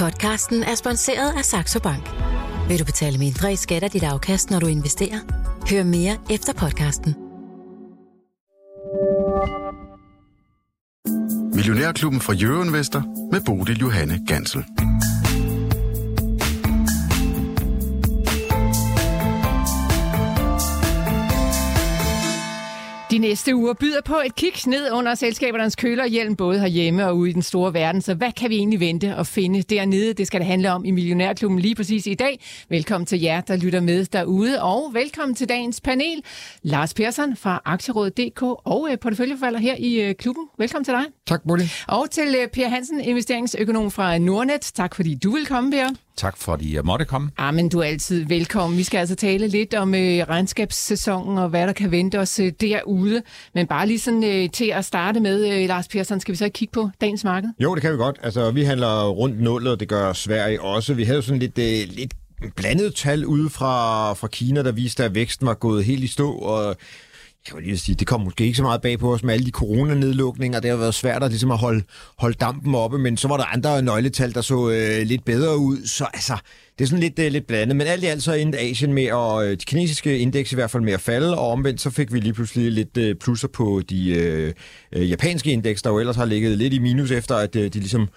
Podcasten er sponsoreret af Saxo Bank. Vil du betale mindre i skat af dit afkast, når du investerer? Hør mere efter podcasten. Millionærklubben fra Euroinvestor med Bodil Johanne Gansel. Næste uger byder på et kig ned under selskabernes kølerhjelm, både herhjemme og ude i den store verden. Så hvad kan vi egentlig vente og finde dernede? Det skal det handle om i Millionærklubben lige præcis i dag. Velkommen til jer, der lytter med derude, og velkommen til dagens panel. Lars Persson fra Aktierådet.dk og øh, porteføljeforvalter her i øh, klubben. Velkommen til dig. Tak, Bodil. Og til øh, Per Hansen, investeringsøkonom fra Nordnet. Tak fordi du vil komme, Per. Tak fordi jeg måtte komme. Ah, men du er altid velkommen. Vi skal altså tale lidt om øh, regnskabssæsonen og hvad der kan vente os øh, derude. Men bare lige sådan øh, til at starte med, øh, Lars Persson, skal vi så ikke kigge på dagens marked? Jo, det kan vi godt. Altså, vi handler rundt nullet, og det gør Sverige også. Vi havde jo sådan lidt, øh, lidt blandet tal ude fra, fra Kina, der viste, at væksten var gået helt i stå, og jeg vil lige sige, det kom måske ikke så meget bag på os med alle de coronanedlukninger. Det har været svært at, ligesom at holde, holde dampen oppe, men så var der andre nøgletal, der så øh, lidt bedre ud. Så altså, det er sådan lidt, øh, lidt blandet. Men alt i alt så endte Asien med, og øh, de kinesiske indeks i hvert fald med at falde, og omvendt så fik vi lige pludselig lidt øh, plusser på de øh, øh, japanske indeks, der jo ellers har ligget lidt i minus efter, at øh, de ligesom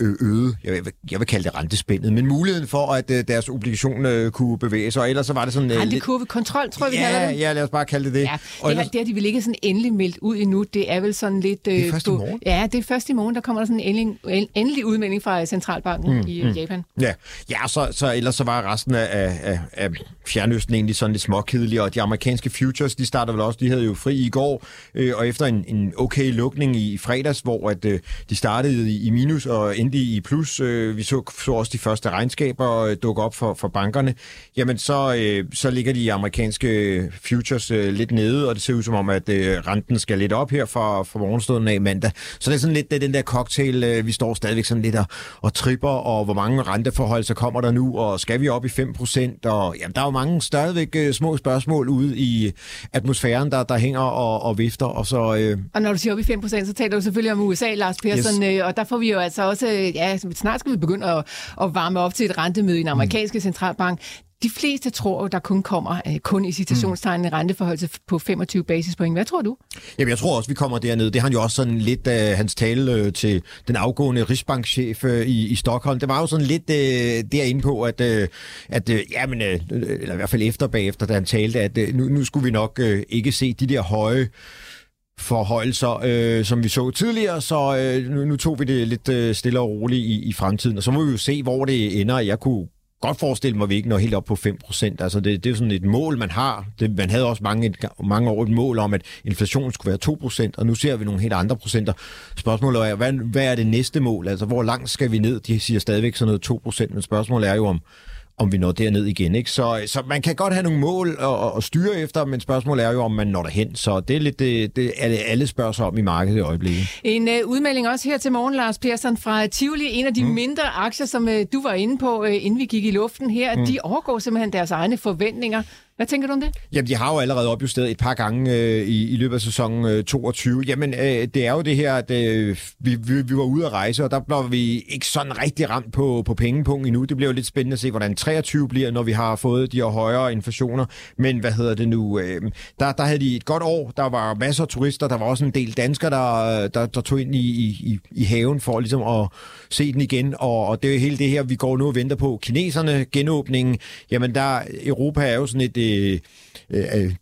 øget, jeg vil, jeg vil kalde det rentespændet, men muligheden for, at uh, deres obligation uh, kunne bevæge sig, og ellers så var det sådan... Uh, Rentekurvekontrol, tror jeg, vi ja, kalder det. Ja, lad os bare kalde det det. Ja, det, og ellers... det har de vel ikke sådan endelig meldt ud endnu. Det er vel sådan lidt... Uh, det er først i morgen? Ja, det er først i morgen, der kommer der sådan en endelig, endelig udmelding fra Centralbanken mm, i mm. Japan. Ja, ja så, så ellers så var resten af, af, af Fjernøsten egentlig sådan lidt småkedelig, og de amerikanske futures, de starter vel også, de havde jo fri i går, øh, og efter en, en okay lukning i fredags, hvor at, øh, de startede i, i minus og endte i plus, øh, vi så, så også de første regnskaber øh, dukke op for, for bankerne, jamen så, øh, så ligger de amerikanske futures lidt nede, og det ser ud som om, at renten skal lidt op her fra, fra morgenstunden af mandag. Så det er sådan lidt det, den der cocktail, vi står stadigvæk sådan lidt og, og tripper, og hvor mange renteforhold så kommer der nu, og skal vi op i 5%, og jamen, der er jo mange stadigvæk små spørgsmål ude i atmosfæren, der, der hænger og, og vifter. Og, så, øh... og når du siger op i 5%, så taler du selvfølgelig om USA, Lars Persson, yes. og der får vi jo altså også, ja, snart skal vi begynde at, at varme op til et rentemøde i den amerikanske mm. centralbank. De fleste tror, der kun kommer øh, kun i citationstegn en renteforhold på 25 basispoint. Hvad tror du? Jamen, jeg tror også, vi kommer derned. Det har han jo også sådan lidt af uh, hans tale uh, til den afgående Rigsbankchef uh, i, i Stockholm. Det var jo sådan lidt uh, derinde på, at, uh, at uh, jamen, uh, eller i hvert fald efter bagefter, da han talte, at uh, nu, nu skulle vi nok uh, ikke se de der høje forhøjelser, øh, som vi så tidligere, så øh, nu, nu tog vi det lidt øh, stille og roligt i, i fremtiden, og så må vi jo se, hvor det ender. Jeg kunne godt forestille mig, at vi ikke når helt op på 5%. Altså det, det er jo sådan et mål, man har. Det, man havde også mange, mange år et mål om, at inflationen skulle være 2%, og nu ser vi nogle helt andre procenter. Spørgsmålet er, hvad, hvad er det næste mål? Altså hvor langt skal vi ned? De siger stadigvæk sådan noget 2%, men spørgsmålet er jo om, om vi når derned igen. Ikke? Så, så man kan godt have nogle mål at, at styre efter, men spørgsmålet er jo, om man når derhen. Så det er lidt det, det er det, alle spørger sig om i markedet i øjeblikket. En uh, udmelding også her til morgen, Lars Persson, fra Tivoli. En af de mm. mindre aktier, som uh, du var inde på, uh, inden vi gik i luften her, mm. de overgår simpelthen deres egne forventninger. Hvad tænker du om det? Jamen, de har jo allerede opjusteret et par gange øh, i, i løbet af sæson øh, 22. Jamen, øh, det er jo det her, at øh, vi, vi, vi var ude at rejse, og der blev vi ikke sådan rigtig ramt på, på pengepunkt endnu. Det bliver jo lidt spændende at se, hvordan 23 bliver, når vi har fået de her højere inflationer. Men hvad hedder det nu? Øh, der, der havde de et godt år. Der var masser af turister. Der var også en del danskere, der, der, der tog ind i, i, i haven for ligesom at se den igen. Og, og det er jo hele det her, vi går nu og venter på. Kineserne, genåbningen. Jamen, der, Europa er jo sådan et øh, øh,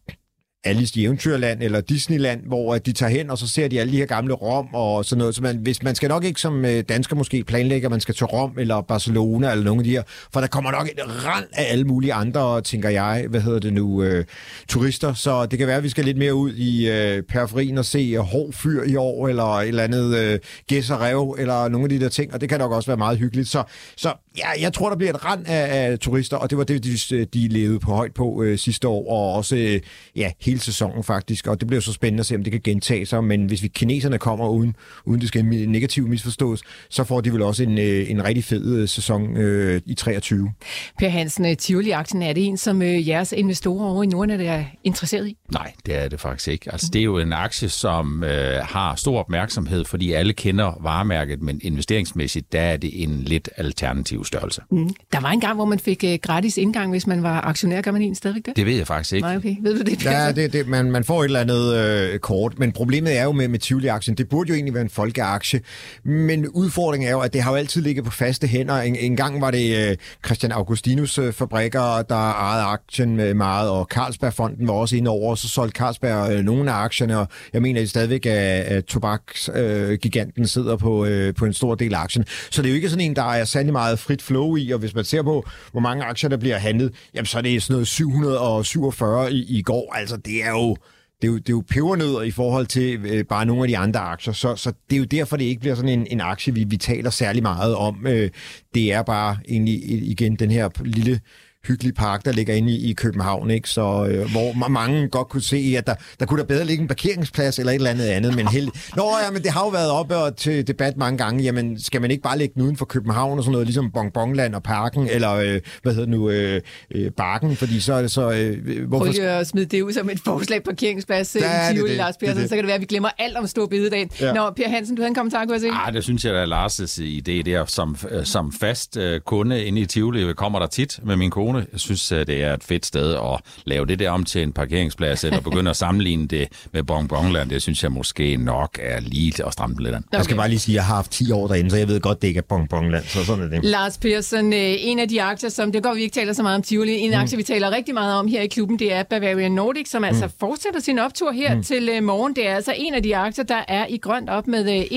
Alice i Eventyrland eller Disneyland, hvor de tager hen, og så ser de alle de her gamle Rom og sådan noget. Så man, hvis, man skal nok ikke som øh, dansker måske planlægge, at man skal til Rom eller Barcelona eller nogle af de her, for der kommer nok et rand af alle mulige andre, tænker jeg, hvad hedder det nu, øh, turister. Så det kan være, at vi skal lidt mere ud i øh, periferien og se øh, hård fyr i år, eller et eller andet øh, gæs og rev, eller nogle af de der ting, og det kan nok også være meget hyggeligt. Så, så ja, jeg tror, der bliver et rand af, af turister, og det var det, de, de levede på højt på øh, sidste år, og også øh, ja, hele hele sæsonen faktisk, og det bliver så spændende at se, om det kan gentage sig, men hvis vi kineserne kommer uden, uden det skal negativt misforstås, så får de vel også en, øh, en rigtig fed øh, sæson øh, i 23. Per Hansen, Tivoli-aktien, er det en, som øh, jeres investorer over i Norden er interesseret i? Nej, det er det faktisk ikke. Altså, det er jo en aktie, som øh, har stor opmærksomhed, fordi alle kender varemærket, men investeringsmæssigt, der er det en lidt alternativ størrelse. Mm. Der var en gang, hvor man fik øh, gratis indgang, hvis man var aktionær. Gør man en stadigvæk det? Det ved jeg faktisk ikke. Nej, okay. Ved du det, Ja, det, det, man, man får et eller andet øh, kort, men problemet er jo med, med Tivoli-aktien, det burde jo egentlig være en folkeaktie, men udfordringen er jo, at det har jo altid ligget på faste hænder. En, en gang var det øh, Christian Augustinus øh, fabrikker, der ejede aktien med meget, og Carlsbergfonden var også inde over, og så solgte Carlsberg øh, nogle af aktierne, og jeg mener at stadigvæk, at, at tobaksgiganten øh, sidder på, øh, på en stor del af aktien. Så det er jo ikke sådan en, der er særlig meget frit flow i, og hvis man ser på, hvor mange aktier, der bliver handlet, jamen så er det sådan noget 747 i, i går. Altså, det er jo det er jo, det er jo pebernødder i forhold til øh, bare nogle af de andre aktier, så, så det er jo derfor, det ikke bliver sådan en, en aktie, vi, vi taler særlig meget om. Øh, det er bare egentlig igen den her lille hyggelig park, der ligger inde i, i København, ikke? Så, øh, hvor mange godt kunne se, at der, der kunne der bedre ligge en parkeringsplads eller et eller andet andet. Men held... Nå ja, men det har jo været op og til debat mange gange. Jamen, skal man ikke bare lægge den uden for København og sådan noget, ligesom Bonbonland og Parken, eller øh, hvad hedder nu, øh, øh, Barken, fordi så er det så... Øh, hvorfor... Prøv at smide det ud som et forslag parkeringsplads, ja, øh, det, det, Lars Persson, så kan det være, at vi glemmer alt om Stor Bededagen. Ja. Nå, Per Hansen, du havde en kommentar, kunne jeg se? Ah, det synes jeg, at Lars' idé der, som, øh, som fast øh, kunde inde i Tivoli, kommer der tit med min kone. Jeg synes, at det er et fedt sted at lave det der om til en parkeringsplads, eller begynde at sammenligne det med Bonbonland, det synes jeg måske nok er lige at stramme lidt Okay. Jeg skal bare lige sige, at jeg har haft 10 år derinde, så jeg ved godt, det ikke er Bonbonland, så sådan er det. Lars Persson, øh, en af de aktier, som det går, vi ikke taler så meget om Tivoli, en mm. aktie, vi taler rigtig meget om her i klubben, det er Bavarian Nordic, som altså mm. fortsætter sin optur her mm. til uh, morgen. Det er altså en af de aktier, der er i grønt op med uh,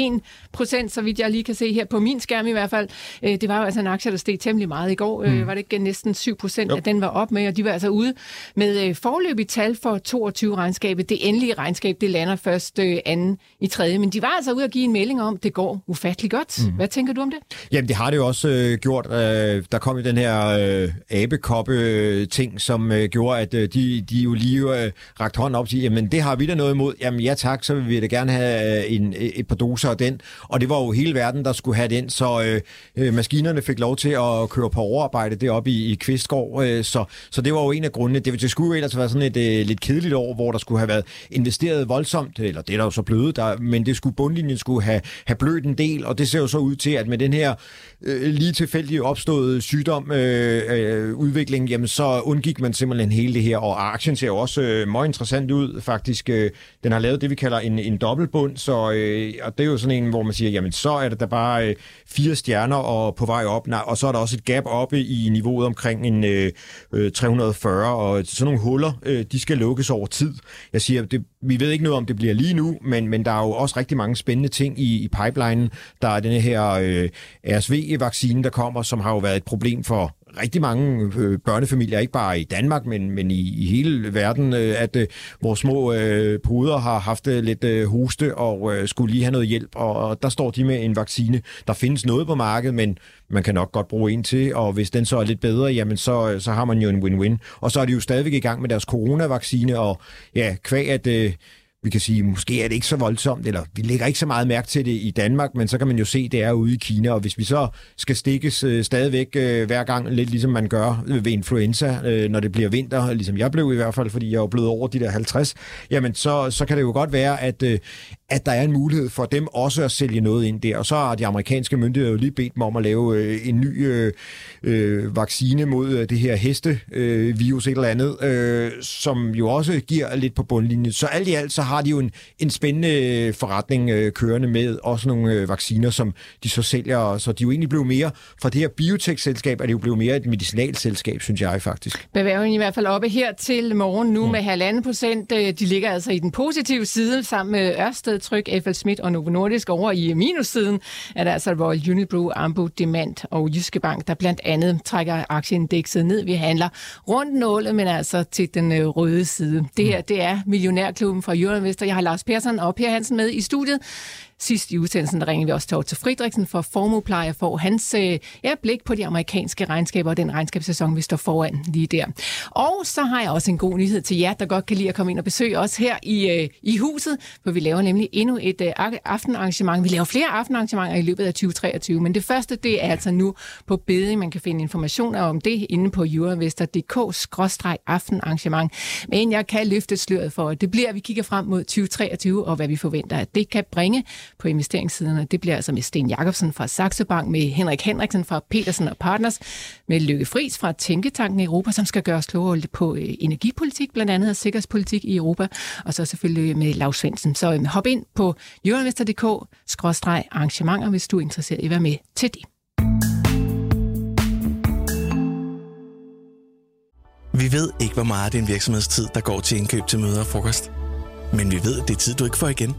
øh, 1%, så vidt jeg lige kan se her på min skærm i hvert fald. Uh, det var jo altså en aktie, der steg temmelig meget i går. Mm. Uh, var det ikke næsten 7%, at den var op med, og de var altså ude med øh, forløbig tal for 22-regnskabet. Det endelige regnskab, det lander først øh, anden i tredje, men de var altså ude at give en melding om, det går ufattelig godt. Mm. Hvad tænker du om det? Jamen, det har det jo også øh, gjort. Øh, der kom jo den her øh, abekoppe-ting, som øh, gjorde, at øh, de, de jo lige øh, rakt hånden op og sige, jamen det har vi da noget imod. Jamen ja tak, så vil vi da gerne have øh, en, et par doser af den. Og det var jo hele verden, der skulle have den, så øh, øh, maskinerne fik lov til at køre på overarbejde deroppe i, i Kvistgård. Øh, så, så det var jo en af grundene. Det, det skulle jo ellers være sådan et øh, lidt kedeligt år, hvor der skulle have været investeret voldsomt, eller det er der jo så blevet, der, men det skulle bundlinjen skulle have, have blødt en del, og det ser jo så ud til, at med den her øh, lige tilfældigt opstået sygdom øh, øh, udvikling, jamen så undgik man simpelthen hele det her, og aktien ser jo også øh, meget interessant ud, faktisk. Øh, den har lavet det, vi kalder en, en dobbeltbund, så, øh, og det er jo sådan en, hvor man siger, jamen så er det der bare øh, fire stjerner og på vej op, nej, og så er der også et gap oppe i niveauet omkring en øh, øh 340, og sådan nogle huller, øh, de skal lukkes over tid. Jeg siger, det, vi ved ikke noget om det bliver lige nu, men, men der er jo også rigtig mange spændende ting i, i pipelinen. Der er den her øh, RSV-vaccine, der kommer, som har jo været et problem for rigtig mange øh, børnefamilier, ikke bare i Danmark, men, men i, i hele verden, øh, at øh, vores små øh, puder har haft øh, lidt øh, hoste og øh, skulle lige have noget hjælp, og, og der står de med en vaccine. Der findes noget på markedet, men man kan nok godt bruge en til, og hvis den så er lidt bedre, jamen så, så har man jo en win-win. Og så er de jo stadigvæk i gang med deres coronavaccine, og ja, kvæg at... Øh, vi kan sige, måske er det ikke så voldsomt, eller vi lægger ikke så meget mærke til det i Danmark, men så kan man jo se, det er ude i Kina, og hvis vi så skal stikkes øh, stadigvæk øh, hver gang, lidt ligesom man gør øh, ved influenza, øh, når det bliver vinter, ligesom jeg blev i hvert fald, fordi jeg er blevet over de der 50, jamen så, så kan det jo godt være, at, øh, at der er en mulighed for dem også at sælge noget ind der, og så har de amerikanske myndigheder jo lige bedt dem om at lave øh, en ny øh, øh, vaccine mod øh, det her hestevirus øh, et eller andet, øh, som jo også giver lidt på bundlinjen. Så alt i alt, så har de jo en, en spændende forretning øh, kørende med også nogle øh, vacciner, som de så sælger, så de jo egentlig blev mere, fra det her biotech-selskab er det jo blevet mere et medicinalselskab, synes jeg faktisk. Bavarian i hvert fald oppe her til morgen nu mm. med halvanden procent. Øh, de ligger altså i den positive side sammen med Ørsted, Tryk, FL Schmidt og Novo Nordisk. Over i minussiden er der altså Royal Unibrew, Ambu, Demand og Jyske Bank, der blandt andet trækker aktieindekset ned. Vi handler rundt nålet, men altså til den øh, røde side. Det her, det er Millionærklubben fra Euroinvestor. Jeg har Lars Persson og Per Hansen med i studiet sidst i udsendelsen, der vi også til Otto Fridriksen for formuepleje for hans øh, ja, blik på de amerikanske regnskaber og den regnskabssæson, vi står foran lige der. Og så har jeg også en god nyhed til jer, der godt kan lide at komme ind og besøge os her i, øh, i huset, for vi laver nemlig endnu et øh, aftenarrangement. Vi laver flere aftenarrangementer i løbet af 2023, men det første, det er altså nu på beding. Man kan finde informationer om det inde på jurevester.dk-aftenarrangement. Men jeg kan løfte sløret for, at det bliver, at vi kigger frem mod 2023, og hvad vi forventer, at det kan bringe på investeringssiderne. Det bliver altså med Sten Jakobsen fra Saxo Bank, med Henrik Henriksen fra Petersen og Partners, med Lykke Friis fra Tænketanken Europa, som skal gøre os klogere på øh, energipolitik, blandt andet og sikkerhedspolitik i Europa, og så selvfølgelig med Lars Svendsen. Så øh, hop ind på jørgenvester.dk-arrangementer, hvis du er interesseret i at være med til det. Vi ved ikke, hvor meget af din virksomhedstid, der går til indkøb til møder og frokost. Men vi ved, at det er tid, du ikke får igen.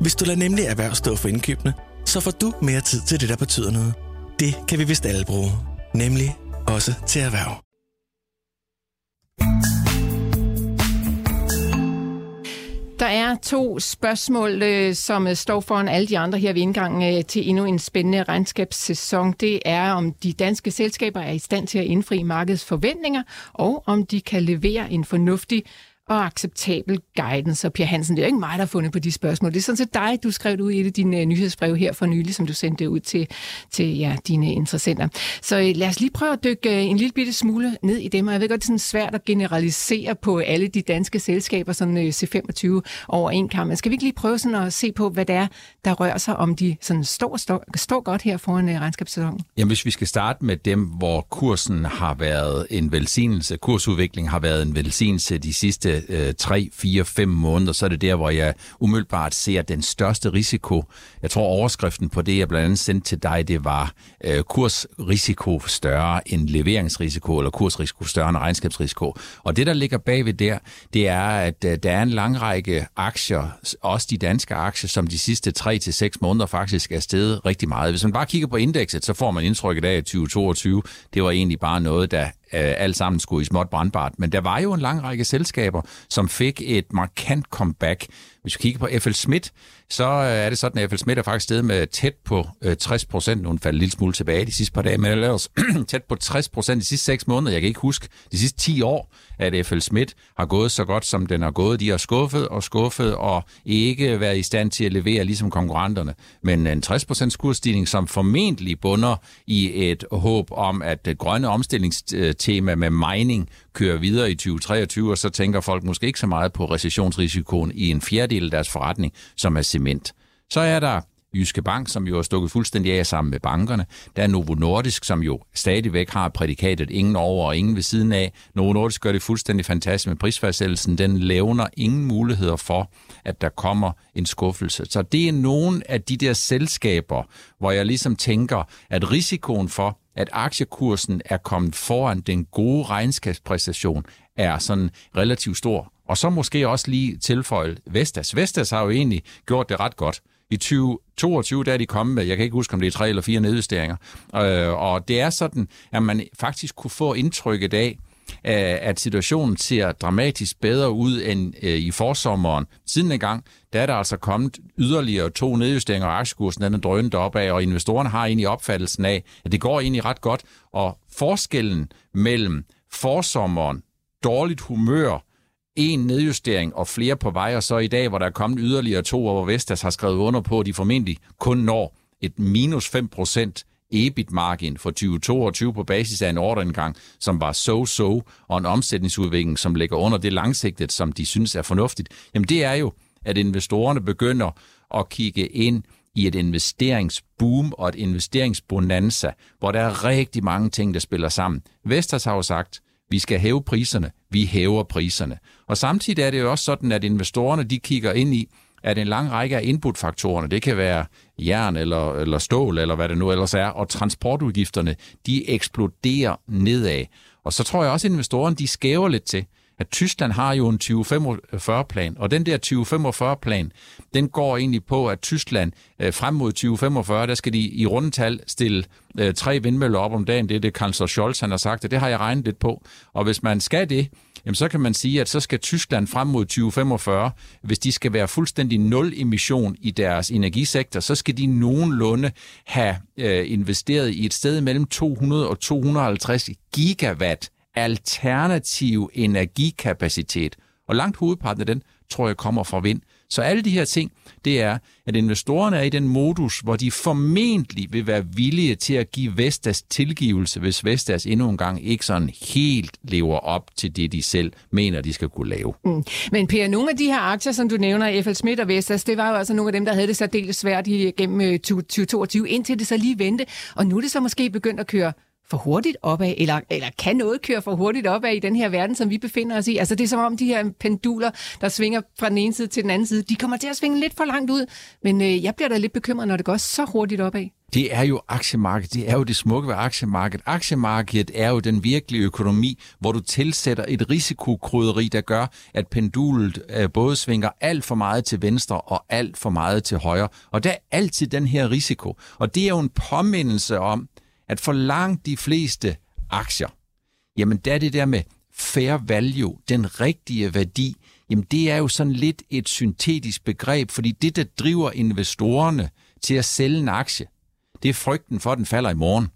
Hvis du lader nemlig erhverv stå for indkøbene, så får du mere tid til det, der betyder noget. Det kan vi vist alle bruge. Nemlig også til erhverv. Der er to spørgsmål, øh, som øh, står foran alle de andre her ved indgangen øh, til endnu en spændende regnskabssæson. Det er, om de danske selskaber er i stand til at indfri markedets forventninger, og om de kan levere en fornuftig og acceptabel guidance. Og Pia Hansen, det er jo ikke mig, der har fundet på de spørgsmål. Det er sådan set dig, du skrev ud i et af dine øh, nyhedsbrev her for nylig, som du sendte ud til, til ja, dine interessenter. Så øh, lad os lige prøve at dykke øh, en lille bitte smule ned i dem. Og jeg ved godt, det er sådan svært at generalisere på alle de danske selskaber, sådan C25 over en kamp. Men skal vi ikke lige prøve sådan at se på, hvad det er, der rører sig, om de sådan står, står, står godt her foran regnskabssæsonen? Jamen, hvis vi skal starte med dem, hvor kursen har været en velsignelse, kursudvikling har været en velsignelse de sidste øh, 3, 4, 5 måneder, så er det der, hvor jeg umiddelbart ser den største risiko. Jeg tror, overskriften på det, jeg blandt andet sendte til dig, det var øh, kursrisiko større end leveringsrisiko, eller kursrisiko større end regnskabsrisiko. Og det, der ligger bagved der, det er, at øh, der er en lang række aktier, også de danske aktier, som de sidste 3 til seks måneder faktisk er steget rigtig meget. Hvis man bare kigger på indekset, så får man indtrykket af, at 2022, det var egentlig bare noget, der Øh, alt sammen skulle i småt brandbart. Men der var jo en lang række selskaber, som fik et markant comeback. Hvis vi kigger på FL Schmidt, så øh, er det sådan, at FL Schmidt er faktisk stedet med tæt på øh, 60 procent. Nu faldt en lille smule tilbage de sidste par dage, men ellers tæt på 60 procent de sidste 6 måneder. Jeg kan ikke huske de sidste 10 år, at FL Schmidt har gået så godt, som den har gået. De har skuffet og skuffet og ikke været i stand til at levere ligesom konkurrenterne. Men en 60 procents kursstigning, som formentlig bunder i et håb om, at det grønne omstillingstema med mining kører videre i 2023, og så tænker folk måske ikke så meget på recessionsrisikoen i en fjerdedel af deres forretning, som er cement. Så er der Jyske Bank, som jo er stukket fuldstændig af sammen med bankerne. Der er Novo Nordisk, som jo stadigvæk har prædikatet ingen over og ingen ved siden af. Novo Nordisk gør det fuldstændig fantastisk med prisfærdsættelsen. Den levner ingen muligheder for, at der kommer en skuffelse. Så det er nogle af de der selskaber, hvor jeg ligesom tænker, at risikoen for, at aktiekursen er kommet foran den gode regnskabspræstation, er sådan relativt stor. Og så måske også lige tilføje Vestas. Vestas har jo egentlig gjort det ret godt. I 2022 der er de kommet med, jeg kan ikke huske, om det er tre eller fire nedjusteringer. Øh, og det er sådan, at man faktisk kunne få indtrykket af, øh, at situationen ser dramatisk bedre ud end øh, i forsommeren. Siden en gang, der er der altså kommet yderligere to nedjusteringer, og aktiekursen den er drønet opad, og investorerne har egentlig opfattelsen af, at det går egentlig ret godt, og forskellen mellem forsommeren, dårligt humør, en nedjustering og flere på vej, og så i dag, hvor der er kommet yderligere to, og hvor Vestas har skrevet under på, at de formentlig kun når et minus 5 procent EBIT-margin for 2022 på basis af en ordreindgang, som var so-so, og en omsætningsudvikling, som ligger under det langsigtet, som de synes er fornuftigt, jamen det er jo, at investorerne begynder at kigge ind i et investeringsboom og et investeringsbonanza, hvor der er rigtig mange ting, der spiller sammen. Vestas har jo sagt, vi skal hæve priserne, vi hæver priserne. Og samtidig er det jo også sådan, at investorerne de kigger ind i, at en lang række af inputfaktorerne, det kan være jern eller, eller stål eller hvad det nu ellers er, og transportudgifterne, de eksploderer nedad. Og så tror jeg også, at investorerne de skæver lidt til, at Tyskland har jo en 2045-plan, og den der 2045-plan, den går egentlig på, at Tyskland øh, frem mod 2045, der skal de i rundetal stille øh, tre vindmøller op om dagen. Det er det, kansler Scholz han har sagt, og det har jeg regnet lidt på. Og hvis man skal det, jamen så kan man sige, at så skal Tyskland frem mod 2045, hvis de skal være fuldstændig nul emission i deres energisektor, så skal de nogenlunde have øh, investeret i et sted mellem 200 og 250 gigawatt alternativ energikapacitet. Og langt hovedparten af den, tror jeg, kommer fra vind. Så alle de her ting, det er, at investorerne er i den modus, hvor de formentlig vil være villige til at give Vestas tilgivelse, hvis Vestas endnu en gang ikke sådan helt lever op til det, de selv mener, de skal kunne lave. Mm. Men Per, nogle af de her aktier, som du nævner, FL Schmidt og Vestas, det var jo altså nogle af dem, der havde det særdeles svært gennem øh, 2022, indtil det så lige vendte. Og nu er det så måske begyndt at køre for hurtigt opad, eller, eller kan noget køre for hurtigt opad i den her verden, som vi befinder os i? Altså det er som om de her penduler, der svinger fra den ene side til den anden side, de kommer til at svinge lidt for langt ud, men øh, jeg bliver da lidt bekymret, når det går så hurtigt opad. Det er jo aktiemarkedet, det er jo det smukke ved aktiemarkedet. Aktiemarkedet er jo den virkelige økonomi, hvor du tilsætter et risikokrydderi, der gør, at pendulet øh, både svinger alt for meget til venstre og alt for meget til højre. Og der er altid den her risiko. Og det er jo en påmindelse om, at for langt de fleste aktier, jamen der er det der med fair value, den rigtige værdi, jamen det er jo sådan lidt et syntetisk begreb, fordi det, der driver investorerne til at sælge en aktie, det er frygten for, at den falder i morgen.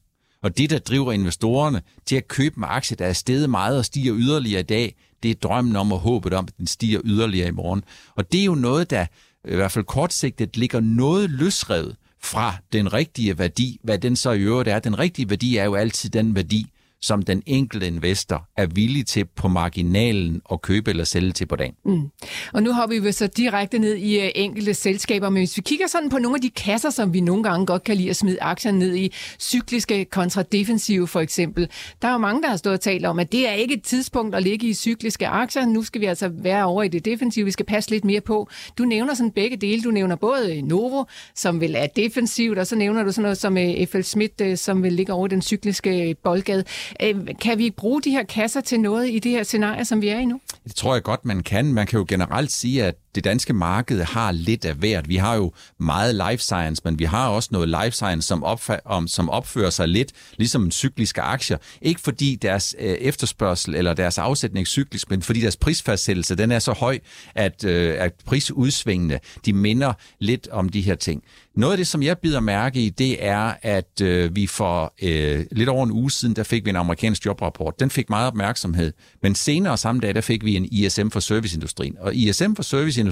Og det, der driver investorerne til at købe en aktie, der er steget meget og stiger yderligere i dag, det er drømmen om og håbet om, at den stiger yderligere i morgen. Og det er jo noget, der i hvert fald kortsigtet ligger noget løsrevet fra den rigtige værdi, hvad den så i øvrigt er. Den rigtige værdi er jo altid den værdi, som den enkelte investor er villig til på marginalen at købe eller sælge til på dagen. Mm. Og nu hopper vi så direkte ned i øh, enkelte selskaber, men hvis vi kigger sådan på nogle af de kasser, som vi nogle gange godt kan lide at smide aktierne ned i, cykliske kontra defensive for eksempel, der er jo mange, der har stået og talt om, at det er ikke et tidspunkt at ligge i cykliske aktier. Nu skal vi altså være over i det defensive, vi skal passe lidt mere på. Du nævner sådan begge dele. Du nævner både øh, Novo, som vil er defensivt, og så nævner du sådan noget som øh, FL Schmidt, som vil ligge over den cykliske boldgade. Øh, kan vi bruge de her kasser til noget i det her scenarie, som vi er i nu? Det tror jeg godt, man kan. Man kan jo generelt sige, at det danske marked har lidt af hvert. Vi har jo meget life science, men vi har også noget life science, som, opf- om, som opfører sig lidt ligesom cykliske aktier. Ikke fordi deres øh, efterspørgsel eller deres afsætning er cyklisk, men fordi deres prisfastsættelse den er så høj, at, øh, at prisudsvingene de minder lidt om de her ting. Noget af det, som jeg bider mærke i, det er, at øh, vi for øh, lidt over en uge siden, der fik vi en amerikansk jobrapport. Den fik meget opmærksomhed. Men senere samme dag, der fik vi en ISM for serviceindustrien. Og ISM for serviceindustrien,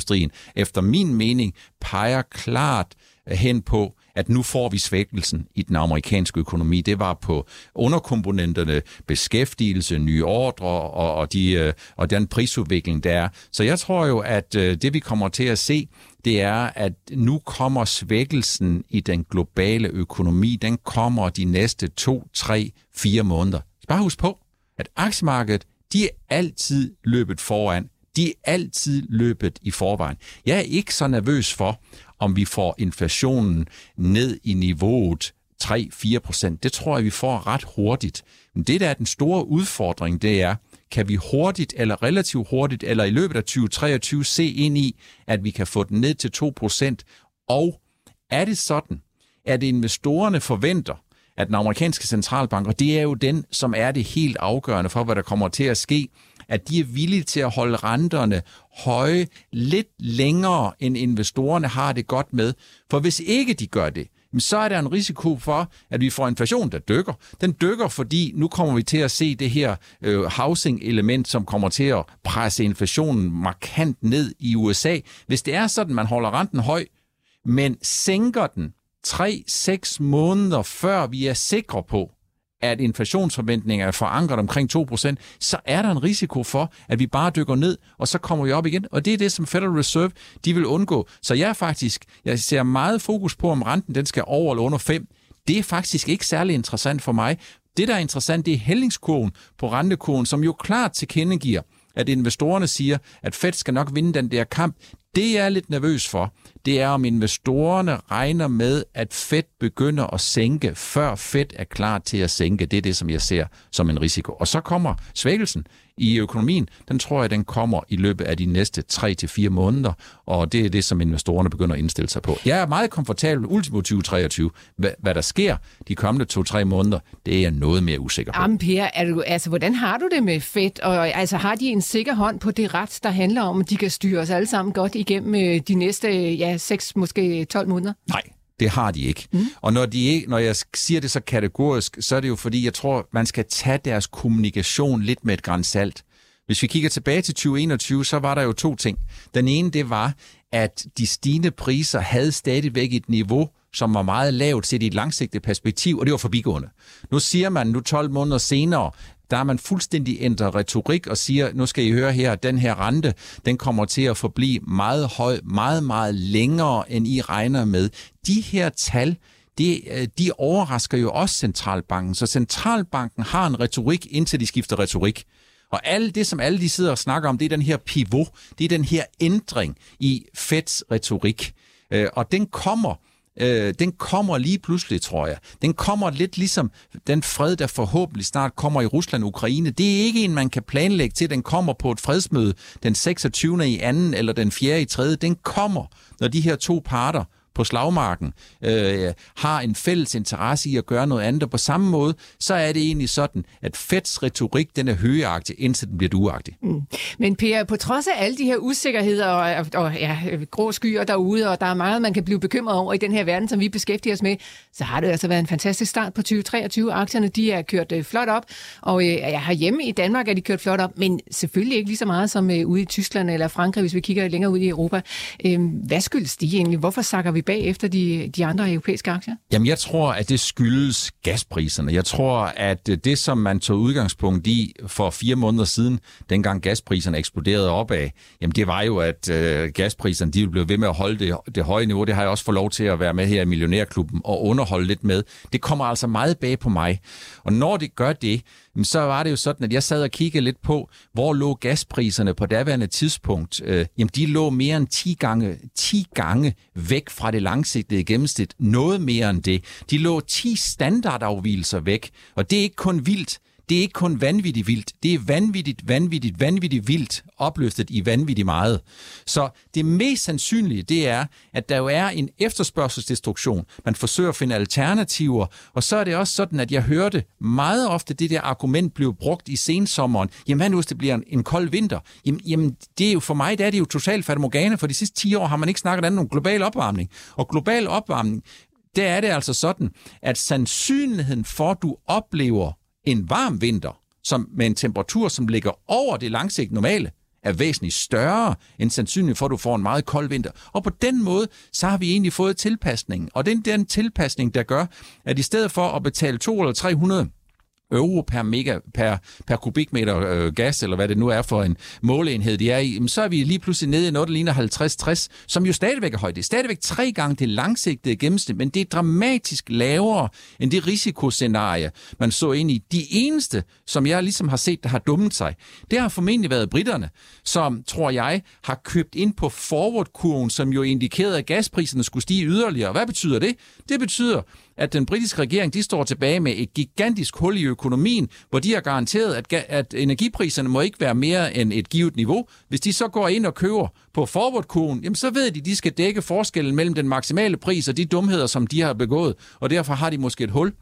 efter min mening, peger klart øh, hen på, at nu får vi svækkelsen i den amerikanske økonomi. Det var på underkomponenterne, beskæftigelse, nye ordre og, og, de, øh, og den prisudvikling, der er. Så jeg tror jo, at øh, det vi kommer til at se, det er, at nu kommer svækkelsen i den globale økonomi, den kommer de næste to, tre, fire måneder. Bare husk på, at aktiemarkedet, de er altid løbet foran. De er altid løbet i forvejen. Jeg er ikke så nervøs for, om vi får inflationen ned i niveauet 3-4 procent. Det tror jeg, vi får ret hurtigt. Men det, der er den store udfordring, det er, kan vi hurtigt eller relativt hurtigt eller i løbet af 2023 se ind i, at vi kan få den ned til 2 procent. Og er det sådan, at investorerne forventer, at den amerikanske centralbank, og det er jo den, som er det helt afgørende for, hvad der kommer til at ske, at de er villige til at holde renterne høje lidt længere, end investorerne har det godt med. For hvis ikke de gør det, så er der en risiko for, at vi får inflation, der dykker. Den dykker, fordi nu kommer vi til at se det her øh, housing-element, som kommer til at presse inflationen markant ned i USA. Hvis det er sådan, man holder renten høj, men sænker den 3-6 måneder før vi er sikre på, at inflationsforventninger er forankret omkring 2%, så er der en risiko for, at vi bare dykker ned, og så kommer vi op igen. Og det er det, som Federal Reserve de vil undgå. Så jeg er faktisk, jeg ser meget fokus på, om renten den skal over eller under 5. Det er faktisk ikke særlig interessant for mig. Det, der er interessant, det er hældingskurven på rentekurven, som jo klart tilkendegiver, at investorerne siger, at Fed skal nok vinde den der kamp. Det jeg er lidt nervøs for, det er om investorerne regner med, at Fed begynder at sænke, før Fed er klar til at sænke. Det er det, som jeg ser som en risiko. Og så kommer svækkelsen i økonomien, den tror jeg, den kommer i løbet af de næste 3-4 måneder, og det er det, som investorerne begynder at indstille sig på. Jeg er meget komfortabel ultimo 2023. Hvad, hvad der sker de kommende 2-3 måneder, det er jeg noget mere usikker på. Jamen Per, er du, altså, hvordan har du det med Fed? Og, altså, har de en sikker hånd på det ret, der handler om, at de kan styre os alle sammen godt igennem øh, de næste ja, 6, måske 12 måneder? Nej, det har de ikke. Mm. Og når, de ikke, når jeg siger det så kategorisk, så er det jo fordi, jeg tror, man skal tage deres kommunikation lidt med et grænsalt. Hvis vi kigger tilbage til 2021, så var der jo to ting. Den ene, det var, at de stigende priser havde stadigvæk et niveau, som var meget lavt set i et langsigtet perspektiv, og det var forbigående. Nu siger man nu 12 måneder senere, der har man fuldstændig ændret retorik og siger, nu skal I høre her, den her rente, den kommer til at forblive meget høj, meget, meget længere, end I regner med. De her tal, det, øh, de overrasker jo også centralbanken, så centralbanken har en retorik, indtil de skifter retorik. Og alt det, som alle de sidder og snakker om, det er den her pivot, det er den her ændring i Feds retorik. Øh, og den kommer øh, den kommer lige pludselig, tror jeg. Den kommer lidt ligesom den fred, der forhåbentlig snart kommer i Rusland og Ukraine. Det er ikke en, man kan planlægge til. Den kommer på et fredsmøde den 26. i anden eller den 4. i tredje. Den kommer, når de her to parter på slagmarken øh, har en fælles interesse i at gøre noget andet. Og på samme måde, så er det egentlig sådan, at Feds retorik, den er højagtig, indtil den bliver duagtig. Mm. Men Per, på trods af alle de her usikkerheder og, og, og ja, grå skyer derude, og der er meget, man kan blive bekymret over i den her verden, som vi beskæftiger os med, så har det altså været en fantastisk start på 2023. Aktierne, de er kørt øh, flot op, og øh, ja, herhjemme i Danmark er de kørt flot op, men selvfølgelig ikke lige så meget som øh, ude i Tyskland eller Frankrig, hvis vi kigger længere ud i Europa. Øh, hvad skyldes de egentlig? Hvorfor sakker vi bag efter de, de andre europæiske aktier? Jamen, jeg tror, at det skyldes gaspriserne. Jeg tror, at øh, det, som man tog udgangspunkt i for fire måneder siden, dengang gaspriserne eksploderede opad, jamen det var jo, at øh, gaspriserne de ville blive ved med at holde det, det høje niveau. Det har jeg også fået lov til at være med her i Millionærklubben og underholde lidt med. Det kommer altså meget bag på mig. Og når det gør det, så var det jo sådan, at jeg sad og kiggede lidt på, hvor lå gaspriserne på daværende tidspunkt. Øh, jamen, de lå mere end 10 gange, 10 gange væk fra det langsigtede gennemsnit. Noget mere end det. De lå 10 standardafvielser væk, og det er ikke kun vildt det er ikke kun vanvittigt vildt, det er vanvittigt, vanvittigt, vanvittigt vildt, opløftet i vanvittigt meget. Så det mest sandsynlige, det er, at der jo er en efterspørgselsdestruktion. Man forsøger at finde alternativer, og så er det også sådan, at jeg hørte meget ofte det der argument blev brugt i sensommeren. Jamen hvad nu, hvis det bliver en, en kold vinter? Jamen, jamen, det er jo for mig, der er det jo totalt fatamorgane, for de sidste 10 år har man ikke snakket andet om global opvarmning. Og global opvarmning, der er det altså sådan, at sandsynligheden for, at du oplever en varm vinter, som med en temperatur, som ligger over det langsigtede normale, er væsentligt større end sandsynligt for, at du får en meget kold vinter. Og på den måde, så har vi egentlig fået tilpasningen. Og det er den tilpasning, der gør, at i stedet for at betale 2 eller 300 euro per, mega, per, per kubikmeter øh, gas, eller hvad det nu er for en måleenhed, de er i, så er vi lige pludselig nede i noget, der ligner 50-60, som jo stadigvæk er højt. Det er stadigvæk tre gange det langsigtede gennemsnit, men det er dramatisk lavere end det risikoscenarie, man så ind i. De eneste, som jeg ligesom har set, der har dummet sig, det har formentlig været britterne, som, tror jeg, har købt ind på forward-kurven, som jo indikerede, at gaspriserne skulle stige yderligere. Hvad betyder det? Det betyder, at den britiske regering de står tilbage med et gigantisk hul i økonomien, hvor de har garanteret, at, at energipriserne må ikke være mere end et givet niveau. Hvis de så går ind og køber på forward jamen så ved de, at de skal dække forskellen mellem den maksimale pris og de dumheder, som de har begået, og derfor har de måske et hul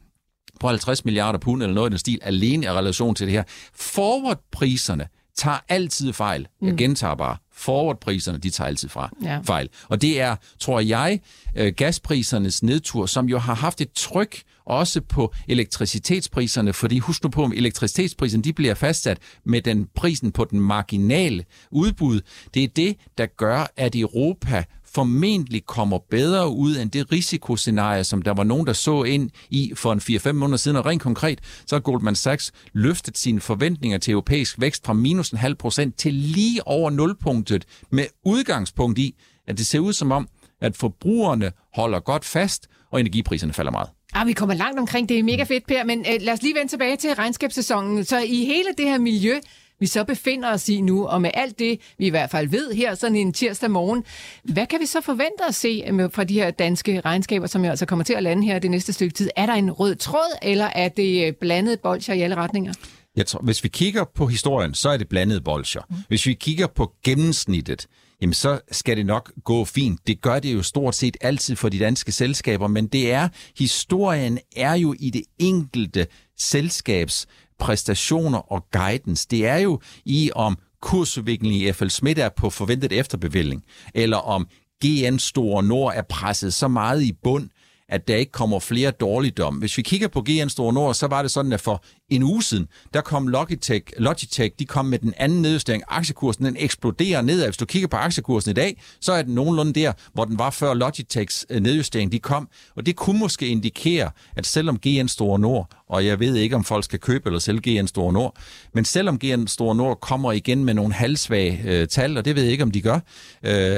på 50 milliarder pund eller noget i den stil, alene i relation til det her. Forward-priserne tager altid fejl. Jeg mm. gentager bare forwardpriserne, de tager altid fra ja. fejl. Og det er, tror jeg, øh, gasprisernes nedtur, som jo har haft et tryk også på elektricitetspriserne, fordi husk nu på, at elektricitetspriserne de bliver fastsat med den prisen på den marginale udbud. Det er det, der gør, at Europa formentlig kommer bedre ud end det risikoscenarie, som der var nogen, der så ind i for en 4-5 måneder siden. Og rent konkret, så har Goldman Sachs løftet sine forventninger til europæisk vækst fra minus en halv procent til lige over nulpunktet med udgangspunkt i, at det ser ud som om, at forbrugerne holder godt fast, og energipriserne falder meget. Ah, vi kommer langt omkring. Det er mega fedt, Per. Men øh, lad os lige vende tilbage til regnskabssæsonen. Så i hele det her miljø, vi så befinder os i nu, og med alt det, vi i hvert fald ved her sådan en tirsdag morgen, hvad kan vi så forvente at se øh, fra de her danske regnskaber, som jeg altså kommer til at lande her det næste stykke tid? Er der en rød tråd, eller er det øh, blandet bolcher i alle retninger? Jeg tror, hvis vi kigger på historien, så er det blandet bolcher. Mm. Hvis vi kigger på gennemsnittet, jamen så skal det nok gå fint. Det gør det jo stort set altid for de danske selskaber, men det er, historien er jo i det enkelte selskabs præstationer og guidance. Det er jo i, om kursudviklingen i FL Schmidt er på forventet efterbevilling, eller om GN Store Nord er presset så meget i bund, at der ikke kommer flere dårligdom. Hvis vi kigger på GN Store Nord, så var det sådan, at for en uge siden, der kom Logitech, Logitech de kom med den anden nedjustering. Aktiekursen den eksploderer nedad. Hvis du kigger på aktiekursen i dag, så er den nogenlunde der, hvor den var før Logitechs øh, nedjustering de kom. Og det kunne måske indikere, at selvom GN Store Nord, og jeg ved ikke, om folk skal købe eller sælge GN Store Nord, men selvom GN Store Nord kommer igen med nogle halvsvage øh, tal, og det ved jeg ikke, om de gør, øh,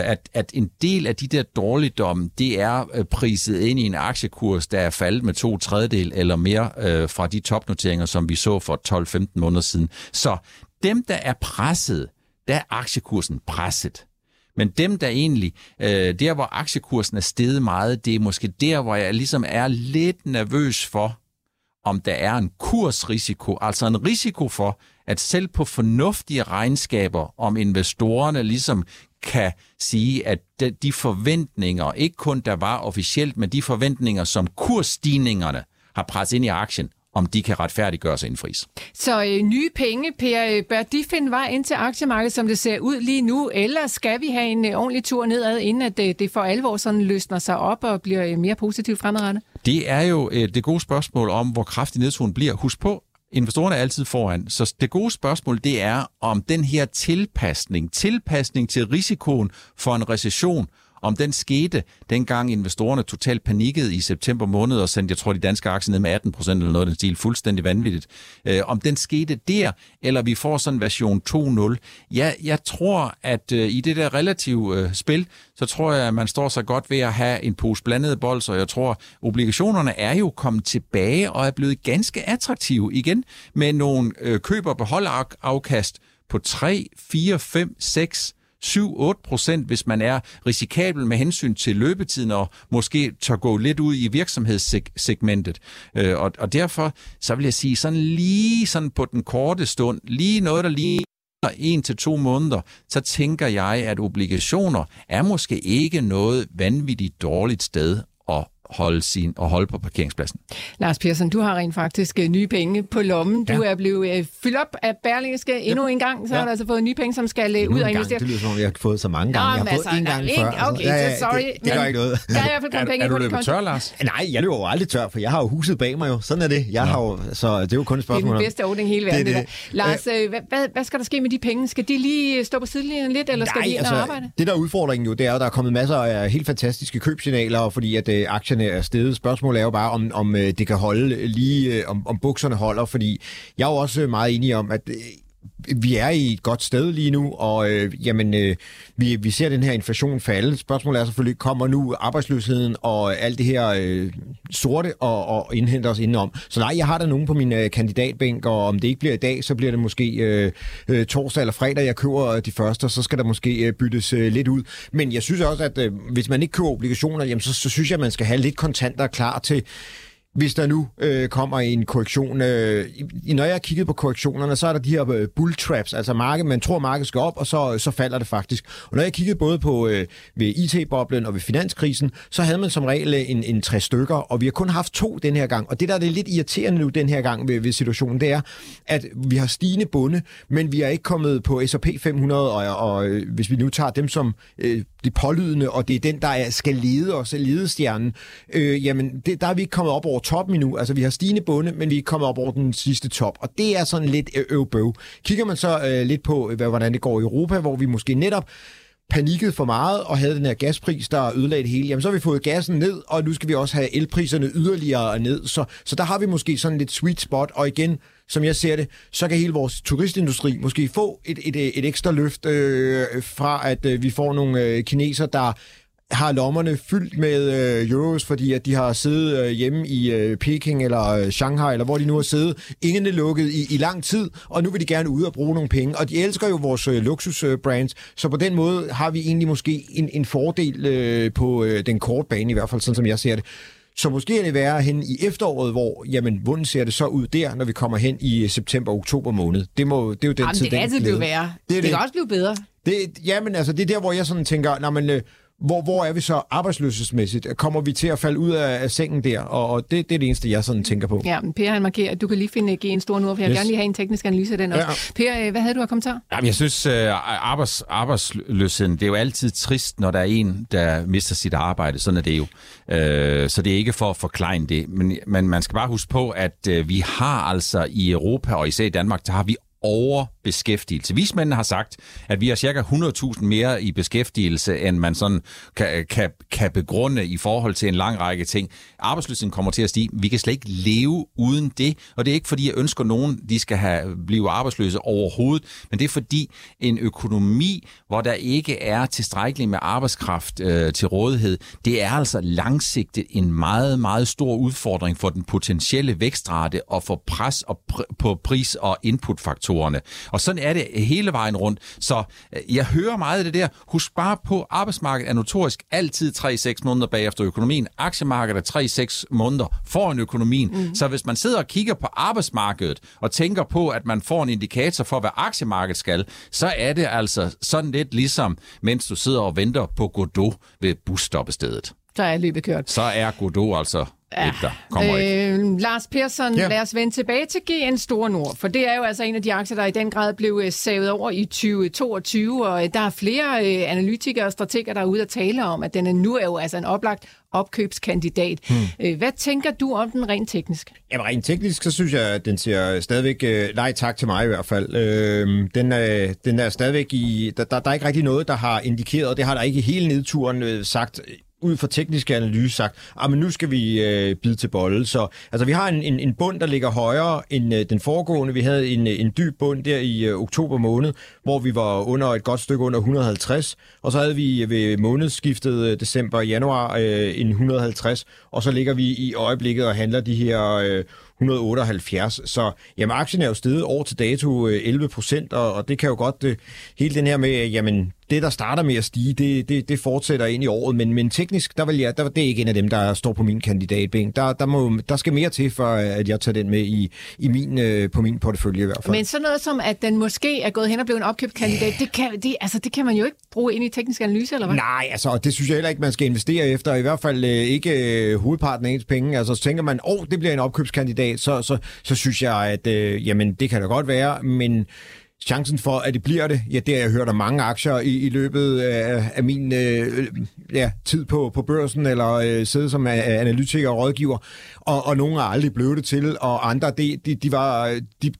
at, at en del af de der dårligdomme, det er øh, priset ind i en aktiekurs, der er faldet med to tredjedel eller mere øh, fra de topnoteringer, som vi så for 12-15 måneder siden. Så dem, der er presset, der er aktiekursen presset. Men dem, der egentlig, øh, der hvor aktiekursen er steget meget, det er måske der, hvor jeg ligesom er lidt nervøs for, om der er en kursrisiko, altså en risiko for, at selv på fornuftige regnskaber, om investorerne ligesom kan sige, at de forventninger, ikke kun der var officielt, men de forventninger, som kursstigningerne har presset ind i aktien, om de kan retfærdiggøre sig indfris. Så øh, nye penge, Per, øh, bør de finde vej ind til aktiemarkedet, som det ser ud lige nu, eller skal vi have en øh, ordentlig tur nedad, inden at det, det for alvor sådan løsner sig op og bliver øh, mere positivt fremadrettet? Det er jo øh, det gode spørgsmål om, hvor kraftig nedturen bliver. Husk på, investorerne er altid foran. Så det gode spørgsmål, det er om den her tilpasning, tilpasning til risikoen for en recession, om den skete, dengang investorerne totalt panikkede i september måned og sendte, jeg tror, de danske aktier ned med 18 procent eller noget af den stil, fuldstændig vanvittigt. Øh, om den skete der, eller vi får sådan en version 2.0. Ja, jeg tror, at øh, i det der relative øh, spil, så tror jeg, at man står sig godt ved at have en pose blandede bold, og jeg tror, obligationerne er jo kommet tilbage og er blevet ganske attraktive igen med nogle øh, køb- og beholdafkast på 3, 4, 5, 6 7-8 procent, hvis man er risikabel med hensyn til løbetiden og måske tør gå lidt ud i virksomhedssegmentet. Øh, og, og derfor, så vil jeg sige, sådan lige sådan på den korte stund, lige noget, der lige en til to måneder, så tænker jeg, at obligationer er måske ikke noget vanvittigt dårligt sted holde, sin, og holde på parkeringspladsen. Lars Persson, du har rent faktisk øh, nye penge på lommen. Du ja. er blevet øh, fyldt op af Berlingske endnu en gang, så ja. har du altså fået nye penge, som skal øh, ud og investere. Det lyder som om, jeg har fået så mange gange. Nå, jeg har fået altså, en gang før. Okay, altså, ja, sorry. Det, det gør ikke noget. Der er i hvert fald kommet penge er, er du løbet tør, Lars? Nej, jeg løber jo aldrig tør, for jeg har jo huset bag mig jo. Sådan er det. Jeg har jo, så det er jo kun et spørgsmål Det er den bedste ordning hele verden, det, det. det Lars, øh, hvad, hvad, hvad skal der ske med de penge? Skal de lige stå på sidelinjen lidt, eller skal de ind altså, og arbejde? Det der er udfordringen jo, det er, at der er kommet masser af helt fantastiske købsignaler, fordi at øh, aktierne Øh, er steget. Spørgsmålet er jo bare, om, om øh, det kan holde lige, øh, om, om bukserne holder, fordi jeg er jo også meget enig om, at vi er i et godt sted lige nu, og øh, jamen, øh, vi, vi ser den her inflation falde. Spørgsmålet er selvfølgelig, kommer nu arbejdsløsheden og alt det her øh, sorte og, og indhenter os indenom? Så nej, jeg har der nogen på min øh, kandidatbænk, og om det ikke bliver i dag, så bliver det måske øh, øh, torsdag eller fredag, jeg køber øh, de første, og så skal der måske øh, byttes øh, lidt ud. Men jeg synes også, at øh, hvis man ikke køber obligationer, jamen, så, så synes jeg, at man skal have lidt kontanter klar til hvis der nu øh, kommer en korrektion. Øh, når jeg har kigget på korrektionerne, så er der de her øh, bull traps, altså markedet, man tror, markedet skal op, og så, så falder det faktisk. Og når jeg kiggede både på øh, ved IT-boblen og ved finanskrisen, så havde man som regel øh, en, en tre stykker, og vi har kun haft to den her gang. Og det, der er det lidt irriterende nu den her gang ved, ved situationen, det er, at vi har stigende bunde, men vi er ikke kommet på S&P 500, og, og øh, hvis vi nu tager dem som øh, det pålydende, og det er den, der er, skal lede os, ledestjernen, øh, jamen det, der er vi ikke kommet op over toppen endnu. Altså vi har stigende bunde, men vi er ikke kommet op over den sidste top, og det er sådan lidt øvbøv. Kigger man så øh, lidt på, hvad, hvordan det går i Europa, hvor vi måske netop panikket for meget og havde den her gaspris, der ødelagde det hele, jamen så har vi fået gassen ned, og nu skal vi også have elpriserne yderligere ned. Så, så der har vi måske sådan lidt sweet spot, og igen, som jeg ser det, så kan hele vores turistindustri måske få et, et, øh, et ekstra løft øh, fra, at øh, vi får nogle øh, kineser, der har lommerne fyldt med øh, euros, fordi at de har siddet øh, hjemme i øh, Peking eller øh, Shanghai, eller hvor de nu har siddet, ingen er lukket i, i lang tid, og nu vil de gerne ud og bruge nogle penge. Og de elsker jo vores øh, luksusbrands, så på den måde har vi egentlig måske en, en fordel øh, på øh, den korte bane, i hvert fald sådan som jeg ser det. Så måske er det værre hen i efteråret, hvor, jamen, hvordan ser det så ud der, når vi kommer hen i september-oktober måned? Det, må, det er jo den Jamen, det kan altid blive værre. Det, det, det kan også blive bedre. Det, jamen, altså, det er der, hvor jeg sådan tænker, når man, øh, hvor, hvor er vi så arbejdsløshedsmæssigt? Kommer vi til at falde ud af, af sengen der? Og, og det, det er det eneste, jeg sådan tænker på. Ja, men Per han markerer, at du kan lige finde en stor nu, for jeg vil yes. gerne lige have en teknisk analyse af den også. Ja. Per, øh, hvad havde du af kommentar? Jamen, jeg synes, uh, arbejds, arbejdsløsheden, det er jo altid trist, når der er en, der mister sit arbejde. Sådan er det jo. Uh, så det er ikke for at forklare det. Men, men man skal bare huske på, at vi har altså i Europa, og især i Danmark, der har vi overbeskæftigelse. Vismændene har sagt, at vi har cirka 100.000 mere i beskæftigelse, end man sådan kan, kan, kan begrunde i forhold til en lang række ting. Arbejdsløsheden kommer til at stige. Vi kan slet ikke leve uden det, og det er ikke fordi, jeg ønsker nogen, de skal have, blive arbejdsløse overhovedet, men det er fordi en økonomi, hvor der ikke er tilstrækkeligt med arbejdskraft øh, til rådighed, det er altså langsigtet en meget, meget stor udfordring for den potentielle vækstrate og for pres og pr- på pris- og inputfaktorer faktorerne. Og sådan er det hele vejen rundt. Så øh, jeg hører meget af det der. Husk bare på, arbejdsmarkedet er notorisk altid 3-6 måneder bagefter økonomien. Aktiemarkedet er 3-6 måneder foran økonomien. Mm. Så hvis man sidder og kigger på arbejdsmarkedet og tænker på, at man får en indikator for, hvad aktiemarkedet skal, så er det altså sådan lidt ligesom, mens du sidder og venter på Godot ved busstoppestedet. Så er løbet kørt. Så er Godot altså Ja, der kommer ikke. Øh, Lars Persson, ja. lad os vende tilbage til GN Store Nord, for det er jo altså en af de aktier, der i den grad blev øh, savet over i 2022, og øh, der er flere øh, analytikere og strateger, der er ude at tale om, at den er nu er jo altså en oplagt opkøbskandidat. Hmm. Hvad tænker du om den rent teknisk? Jamen rent teknisk, så synes jeg, at den siger stadigvæk nej tak til mig i hvert fald. Øh, den, er, den er stadigvæk i... Der, der, der er ikke rigtig noget, der har indikeret, det har der ikke hele nedturen sagt ud fra tekniske analyse sagt, at ah, nu skal vi øh, bide til bolle. Så altså, vi har en, en, en bund, der ligger højere end øh, den foregående. Vi havde en, øh, en dyb bund der i øh, oktober måned, hvor vi var under et godt stykke under 150. Og så havde vi øh, ved månedsskiftet øh, december-januar øh, en 150. Og så ligger vi i øjeblikket og handler de her øh, 178. Så jamen, aktien er jo steget år til dato øh, 11 procent, og, og det kan jo godt, øh, hele den her med, jamen, det, der starter med at stige, det, det, det fortsætter ind i året, men, men teknisk, der vil jeg, der, det er ikke en af dem, der står på min kandidatbænk. Der, der, må, der skal mere til, for at jeg tager den med i, i min, øh, på min portefølje i hvert fald. Men sådan noget som, at den måske er gået hen og blevet en opkøbskandidat, det kan, det, altså, det kan man jo ikke bruge ind i teknisk analyse, eller hvad? Nej, altså, og det synes jeg heller ikke, man skal investere efter. I hvert fald øh, ikke øh, hovedparten af ens penge. Altså, så tænker man, åh, oh, det bliver en opkøbskandidat, så, så, så synes jeg, at øh, jamen, det kan da godt være, men chancen for, at det bliver det, ja, det har jeg hørt om mange aktier i, i løbet af, af min øh, øh ja, tid på, på børsen, eller øh, sidde som øh, analytiker og rådgiver, og, og nogle er aldrig blevet det til, og andre, de, de, de var, de,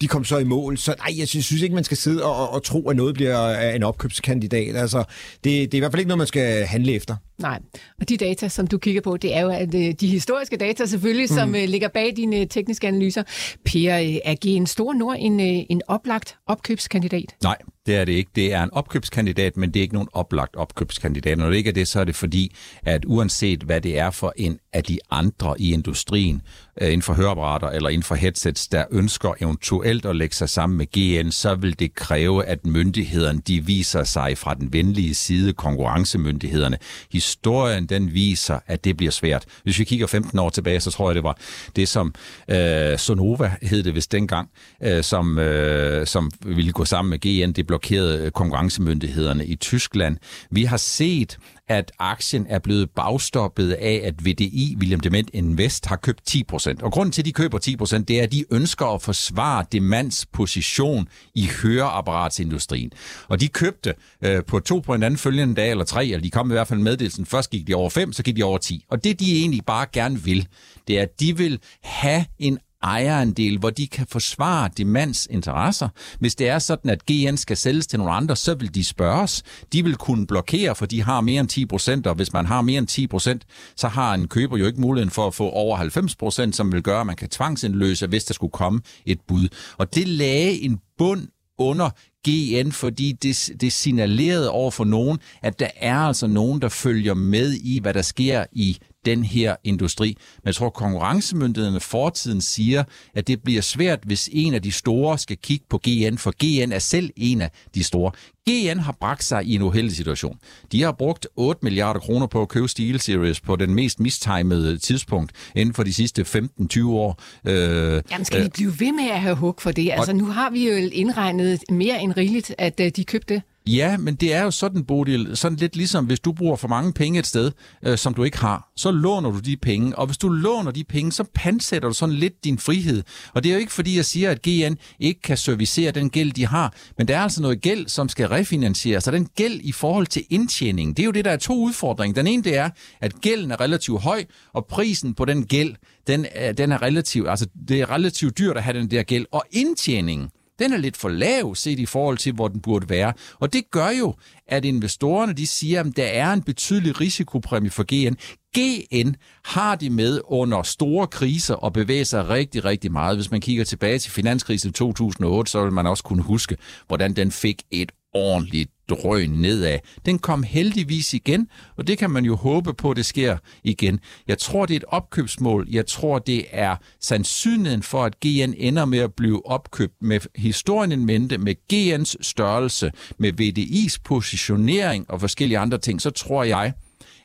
de kom så i mål. Så nej, jeg synes ikke, man skal sidde og, og tro, at noget bliver øh, en opkøbskandidat. Altså, det, det er i hvert fald ikke noget, man skal handle efter. Nej, og de data, som du kigger på, det er jo at, øh, de historiske data selvfølgelig, mm. som uh, ligger bag dine tekniske analyser. Per, er en Stor Nord en, en oplagt opkøbskandidat? Nej, det er det ikke. Det er en opkøbskandidat, men det er ikke nogen oplagt opkøbskandidat. Når det ikke er det, så er det fordi, at uanset hvad det er for en af de andre i industrien, inden for høreapparater eller inden for headsets, der ønsker eventuelt at lægge sig sammen med GN, så vil det kræve, at myndighederne de viser sig fra den venlige side, konkurrencemyndighederne, historien den viser, at det bliver svært. Hvis vi kigger 15 år tilbage, så tror jeg, det var det, som øh, Sonova hed det vist dengang, øh, som, øh, som ville gå sammen med GN. Det blokerede øh, konkurrencemyndighederne i Tyskland. Vi har set at aktien er blevet bagstoppet af, at VDI, William Dement Invest, har købt 10%. Og grunden til, at de køber 10%, det er, at de ønsker at forsvare Demands position i høreapparatsindustrien. Og de købte øh, på to på en anden følgende dag, eller tre, eller de kom i hvert fald med meddelelsen. Først gik de over 5, så gik de over 10. Og det, de egentlig bare gerne vil, det er, at de vil have en ejerandel, hvor de kan forsvare demands interesser. Hvis det er sådan, at GN skal sælges til nogle andre, så vil de spørges. De vil kunne blokere, for de har mere end 10 procent, og hvis man har mere end 10 procent, så har en køber jo ikke muligheden for at få over 90 procent, som vil gøre, at man kan tvangsindløse, hvis der skulle komme et bud. Og det lagde en bund under GN, fordi det, det signalerede over for nogen, at der er altså nogen, der følger med i, hvad der sker i den her industri. Men jeg tror, konkurrencemyndighederne fortiden siger, at det bliver svært, hvis en af de store skal kigge på GN, for GN er selv en af de store. GN har bragt sig i en uheldig situation. De har brugt 8 milliarder kroner på at købe SteelSeries på den mest mistimede tidspunkt inden for de sidste 15-20 år. Øh, Jamen skal vi blive ved med at have hug for det? Altså nu har vi jo indregnet mere end rigeligt, at øh, de købte. Ja, men det er jo sådan, Bodil, sådan lidt ligesom, hvis du bruger for mange penge et sted, øh, som du ikke har, så låner du de penge, og hvis du låner de penge, så pansætter du sådan lidt din frihed. Og det er jo ikke fordi, jeg siger, at GN ikke kan servicere den gæld, de har, men der er altså noget gæld, som skal refinansieres, så den gæld i forhold til indtjening, det er jo det, der er to udfordringer. Den ene, det er, at gælden er relativt høj, og prisen på den gæld, den er, den er relativt, altså det er relativt dyrt at have den der gæld, og indtjeningen, den er lidt for lav set i forhold til, hvor den burde være. Og det gør jo, at investorerne de siger, at der er en betydelig risikopræmie for GN. GN har de med under store kriser og bevæger sig rigtig, rigtig meget. Hvis man kigger tilbage til finanskrisen i 2008, så vil man også kunne huske, hvordan den fik et ordentligt drøn nedad. Den kom heldigvis igen, og det kan man jo håbe på, at det sker igen. Jeg tror, det er et opkøbsmål. Jeg tror, det er sandsynligheden for, at GN ender med at blive opkøbt med historien en mente, med GN's størrelse, med VDI's positionering og forskellige andre ting, så tror jeg,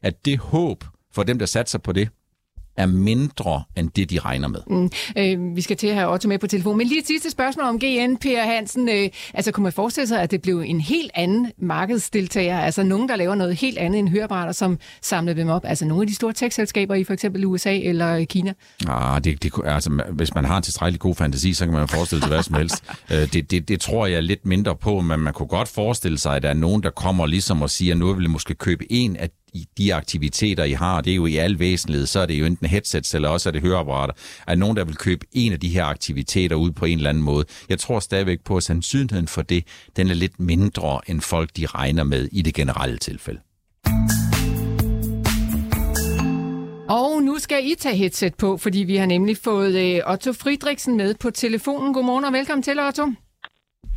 at det håb for dem, der satser på det, er mindre end det, de regner med. Mm. Øh, vi skal til at have Otto med på telefon. Men lige et sidste spørgsmål om GN, Per Hansen. Øh, altså, kunne man forestille sig, at det blev en helt anden markedsdeltager? Altså, nogen, der laver noget helt andet end høreapparater, som samler dem op? Altså, nogle af de store tech-selskaber i for eksempel USA eller Kina? Ah, det, det, altså, hvis man har en tilstrækkelig god fantasi, så kan man forestille sig hvad som helst. Øh, det, det, det tror jeg lidt mindre på, men man kunne godt forestille sig, at der er nogen, der kommer ligesom og siger, at nu vil jeg måske købe en af de aktiviteter, I har, det er jo i al væsentlighed, så er det jo enten headsets, eller også er det høreapparater, er nogen, der vil købe en af de her aktiviteter ud på en eller anden måde. Jeg tror stadigvæk på, at sandsynligheden for det, den er lidt mindre, end folk de regner med i det generelle tilfælde. Og nu skal I tage headset på, fordi vi har nemlig fået øh, Otto Fridriksen med på telefonen. Godmorgen og velkommen til, Otto.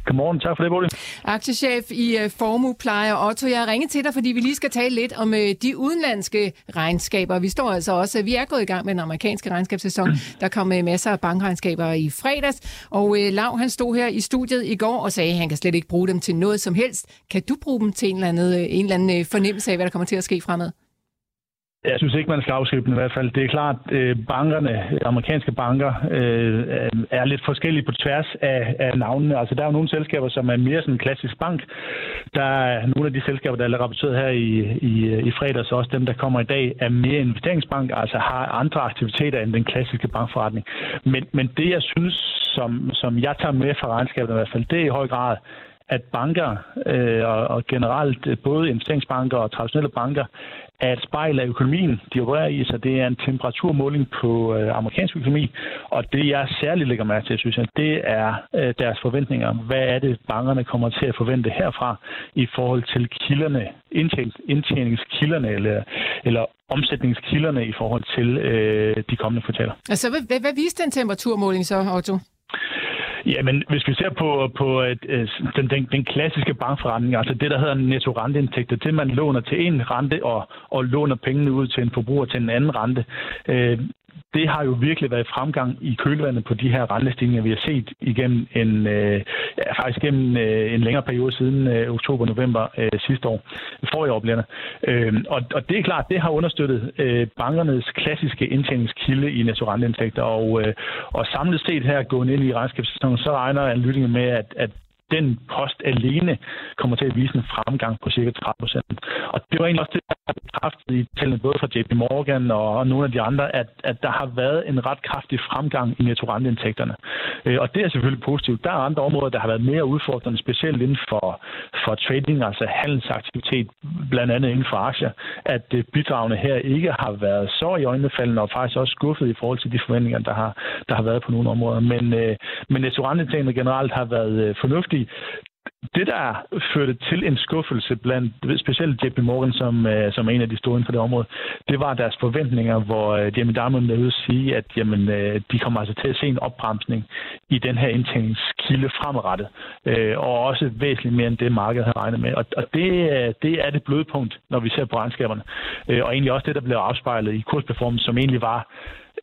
Godmorgen, tak for det, Bodil. Aktiechef i uh, Formupleje. Otto, jeg ringer til dig, fordi vi lige skal tale lidt om uh, de udenlandske regnskaber. Vi står altså også, uh, vi er gået i gang med den amerikanske regnskabssæson. Mm. Der kom masser af bankregnskaber i fredags, og Lav han stod her i studiet i går og sagde, at han kan slet ikke bruge dem til noget som helst. Kan du bruge dem til en eller anden, en eller anden fornemmelse af, hvad der kommer til at ske fremad? Jeg synes ikke, man skal afskrive den i hvert fald. Det er klart, at øh, bankerne, amerikanske banker, øh, er lidt forskellige på tværs af, af navnene. Altså, der er jo nogle selskaber, som er mere sådan en klassisk bank. Der er nogle af de selskaber, der er rapporteret her i, i, i fredags, også dem, der kommer i dag, er mere investeringsbank, altså har andre aktiviteter end den klassiske bankforretning. Men, men det, jeg synes, som, som jeg tager med fra regnskabet i hvert fald, det er i høj grad, at banker øh, og, og generelt øh, både investeringsbanker og traditionelle banker er et spejl af økonomien, de opererer i, så det er en temperaturmåling på øh, amerikansk økonomi. Og det, jeg særligt lægger mærke til, synes jeg, det er øh, deres forventninger. Hvad er det, bankerne kommer til at forvente herfra i forhold til kilderne, indtjeningskilderne eller, eller omsætningskilderne i forhold til øh, de kommende kvartaler. Altså, hvad, hvad viste den temperaturmåling så, Otto? Ja, men hvis vi ser på, på et, den, den, den klassiske bankforretning, altså det, der hedder netto renteindtægter, det man låner til en rente og, og låner pengene ud til en forbruger til en anden rente, øh, det har jo virkelig været fremgang i kølvandet på de her rentestigninger, vi har set igennem en, øh, ja, faktisk gennem øh, en længere periode siden øh, oktober-november øh, sidste år, for i bliver øh, og, og det er klart, det har understøttet øh, bankernes klassiske indtjeningskilde i netto og, øh, og samlet set her gående ind i regnskabssæsonen, så regner analytikerne med, at, at den post alene kommer til at vise en fremgang på cirka 30 procent. Og det var egentlig også det, der har bekræftet i tallene både fra JP Morgan og nogle af de andre, at, at der har været en ret kraftig fremgang i nettorenteindtægterne. Øh, og det er selvfølgelig positivt. Der er andre områder, der har været mere udfordrende, specielt inden for, for trading, altså handelsaktivitet, blandt andet inden for aktier, at øh, bidragene her ikke har været så i øjnefaldende og faktisk også skuffet i forhold til de forventninger, der har, der har været på nogle områder. Men, øh, men nettorenteindtægterne generelt har været øh, fornuftige det, der førte til en skuffelse blandt specielt JP Morgan, som, øh, som er en af de store inden for det område, det var deres forventninger, hvor øh, Jamie Dimon er ude at sige, at jamen, øh, de kommer altså til at se en opbremsning i den her indtjeningskilde fremadrettet, øh, og også væsentligt mere end det, markedet havde regnet med. Og, og det, øh, det er det blødpunkt, når vi ser på regnskaberne. Øh, og egentlig også det, der blev afspejlet i kursperformance, som egentlig var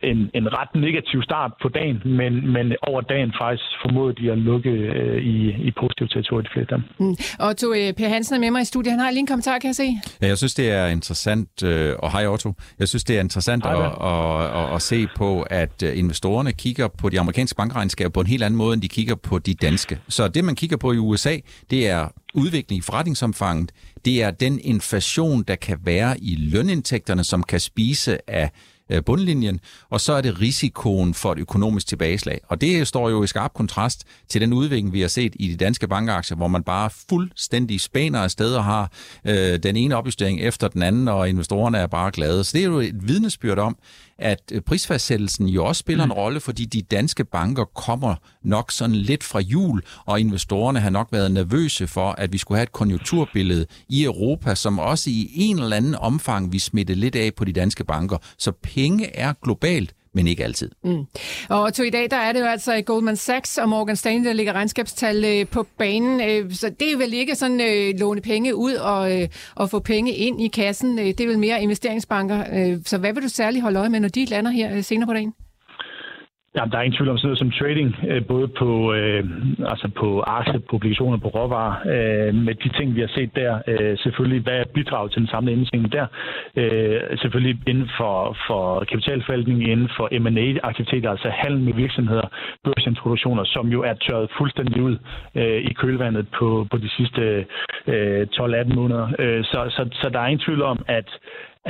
en, en ret negativ start på dagen, men, men over dagen faktisk formåede de at lukke øh, i, i positiv territorium de fleste af dem. Mm. Otto øh, Per Hansen er med mig i studiet. Han har lige en kommentar, kan jeg se. Ja, jeg synes, det er interessant, øh, og hej Otto, jeg synes, det er interessant hej, at, at, at, at se på, at øh, investorerne kigger på de amerikanske bankregnskaber på en helt anden måde, end de kigger på de danske. Så det, man kigger på i USA, det er udvikling i forretningsomfanget, det er den inflation, der kan være i lønindtægterne, som kan spise af Øh, bundlinjen, og så er det risikoen for et økonomisk tilbageslag. Og det står jo i skarp kontrast til den udvikling, vi har set i de danske bankaktier, hvor man bare fuldstændig spænder afsted og har øh, den ene opjustering efter den anden, og investorerne er bare glade. Så det er jo et vidnesbyrd om, at øh, prisfastsættelsen jo også spiller en mm. rolle, fordi de danske banker kommer nok sådan lidt fra jul, og investorerne har nok været nervøse for, at vi skulle have et konjunkturbillede i Europa, som også i en eller anden omfang vi smitte lidt af på de danske banker. Så penge er globalt men ikke altid. Mm. Og til i dag, der er det jo altså øh, Goldman Sachs og Morgan Stanley, der ligger regnskabstal øh, på banen. Øh, så det er vel ikke sådan øh, låne penge ud og, øh, og få penge ind i kassen. Øh, det er vel mere investeringsbanker. Øh, så hvad vil du særligt holde øje med, når de lander her øh, senere på dagen? Jamen, der er ingen tvivl om sådan noget som trading, øh, både på, øh, altså på aktier, på obligationer, på råvarer, øh, med de ting, vi har set der. Øh, selvfølgelig, hvad er bidraget til den samlede indtjening der? Øh, selvfølgelig inden for, for kapitalforvaltning, inden for M&A-aktiviteter, altså handel med virksomheder, børsintroduktioner, som jo er tørret fuldstændig ud øh, i kølvandet på, på de sidste øh, 12-18 måneder. Øh, så, så, så der er ingen tvivl om, at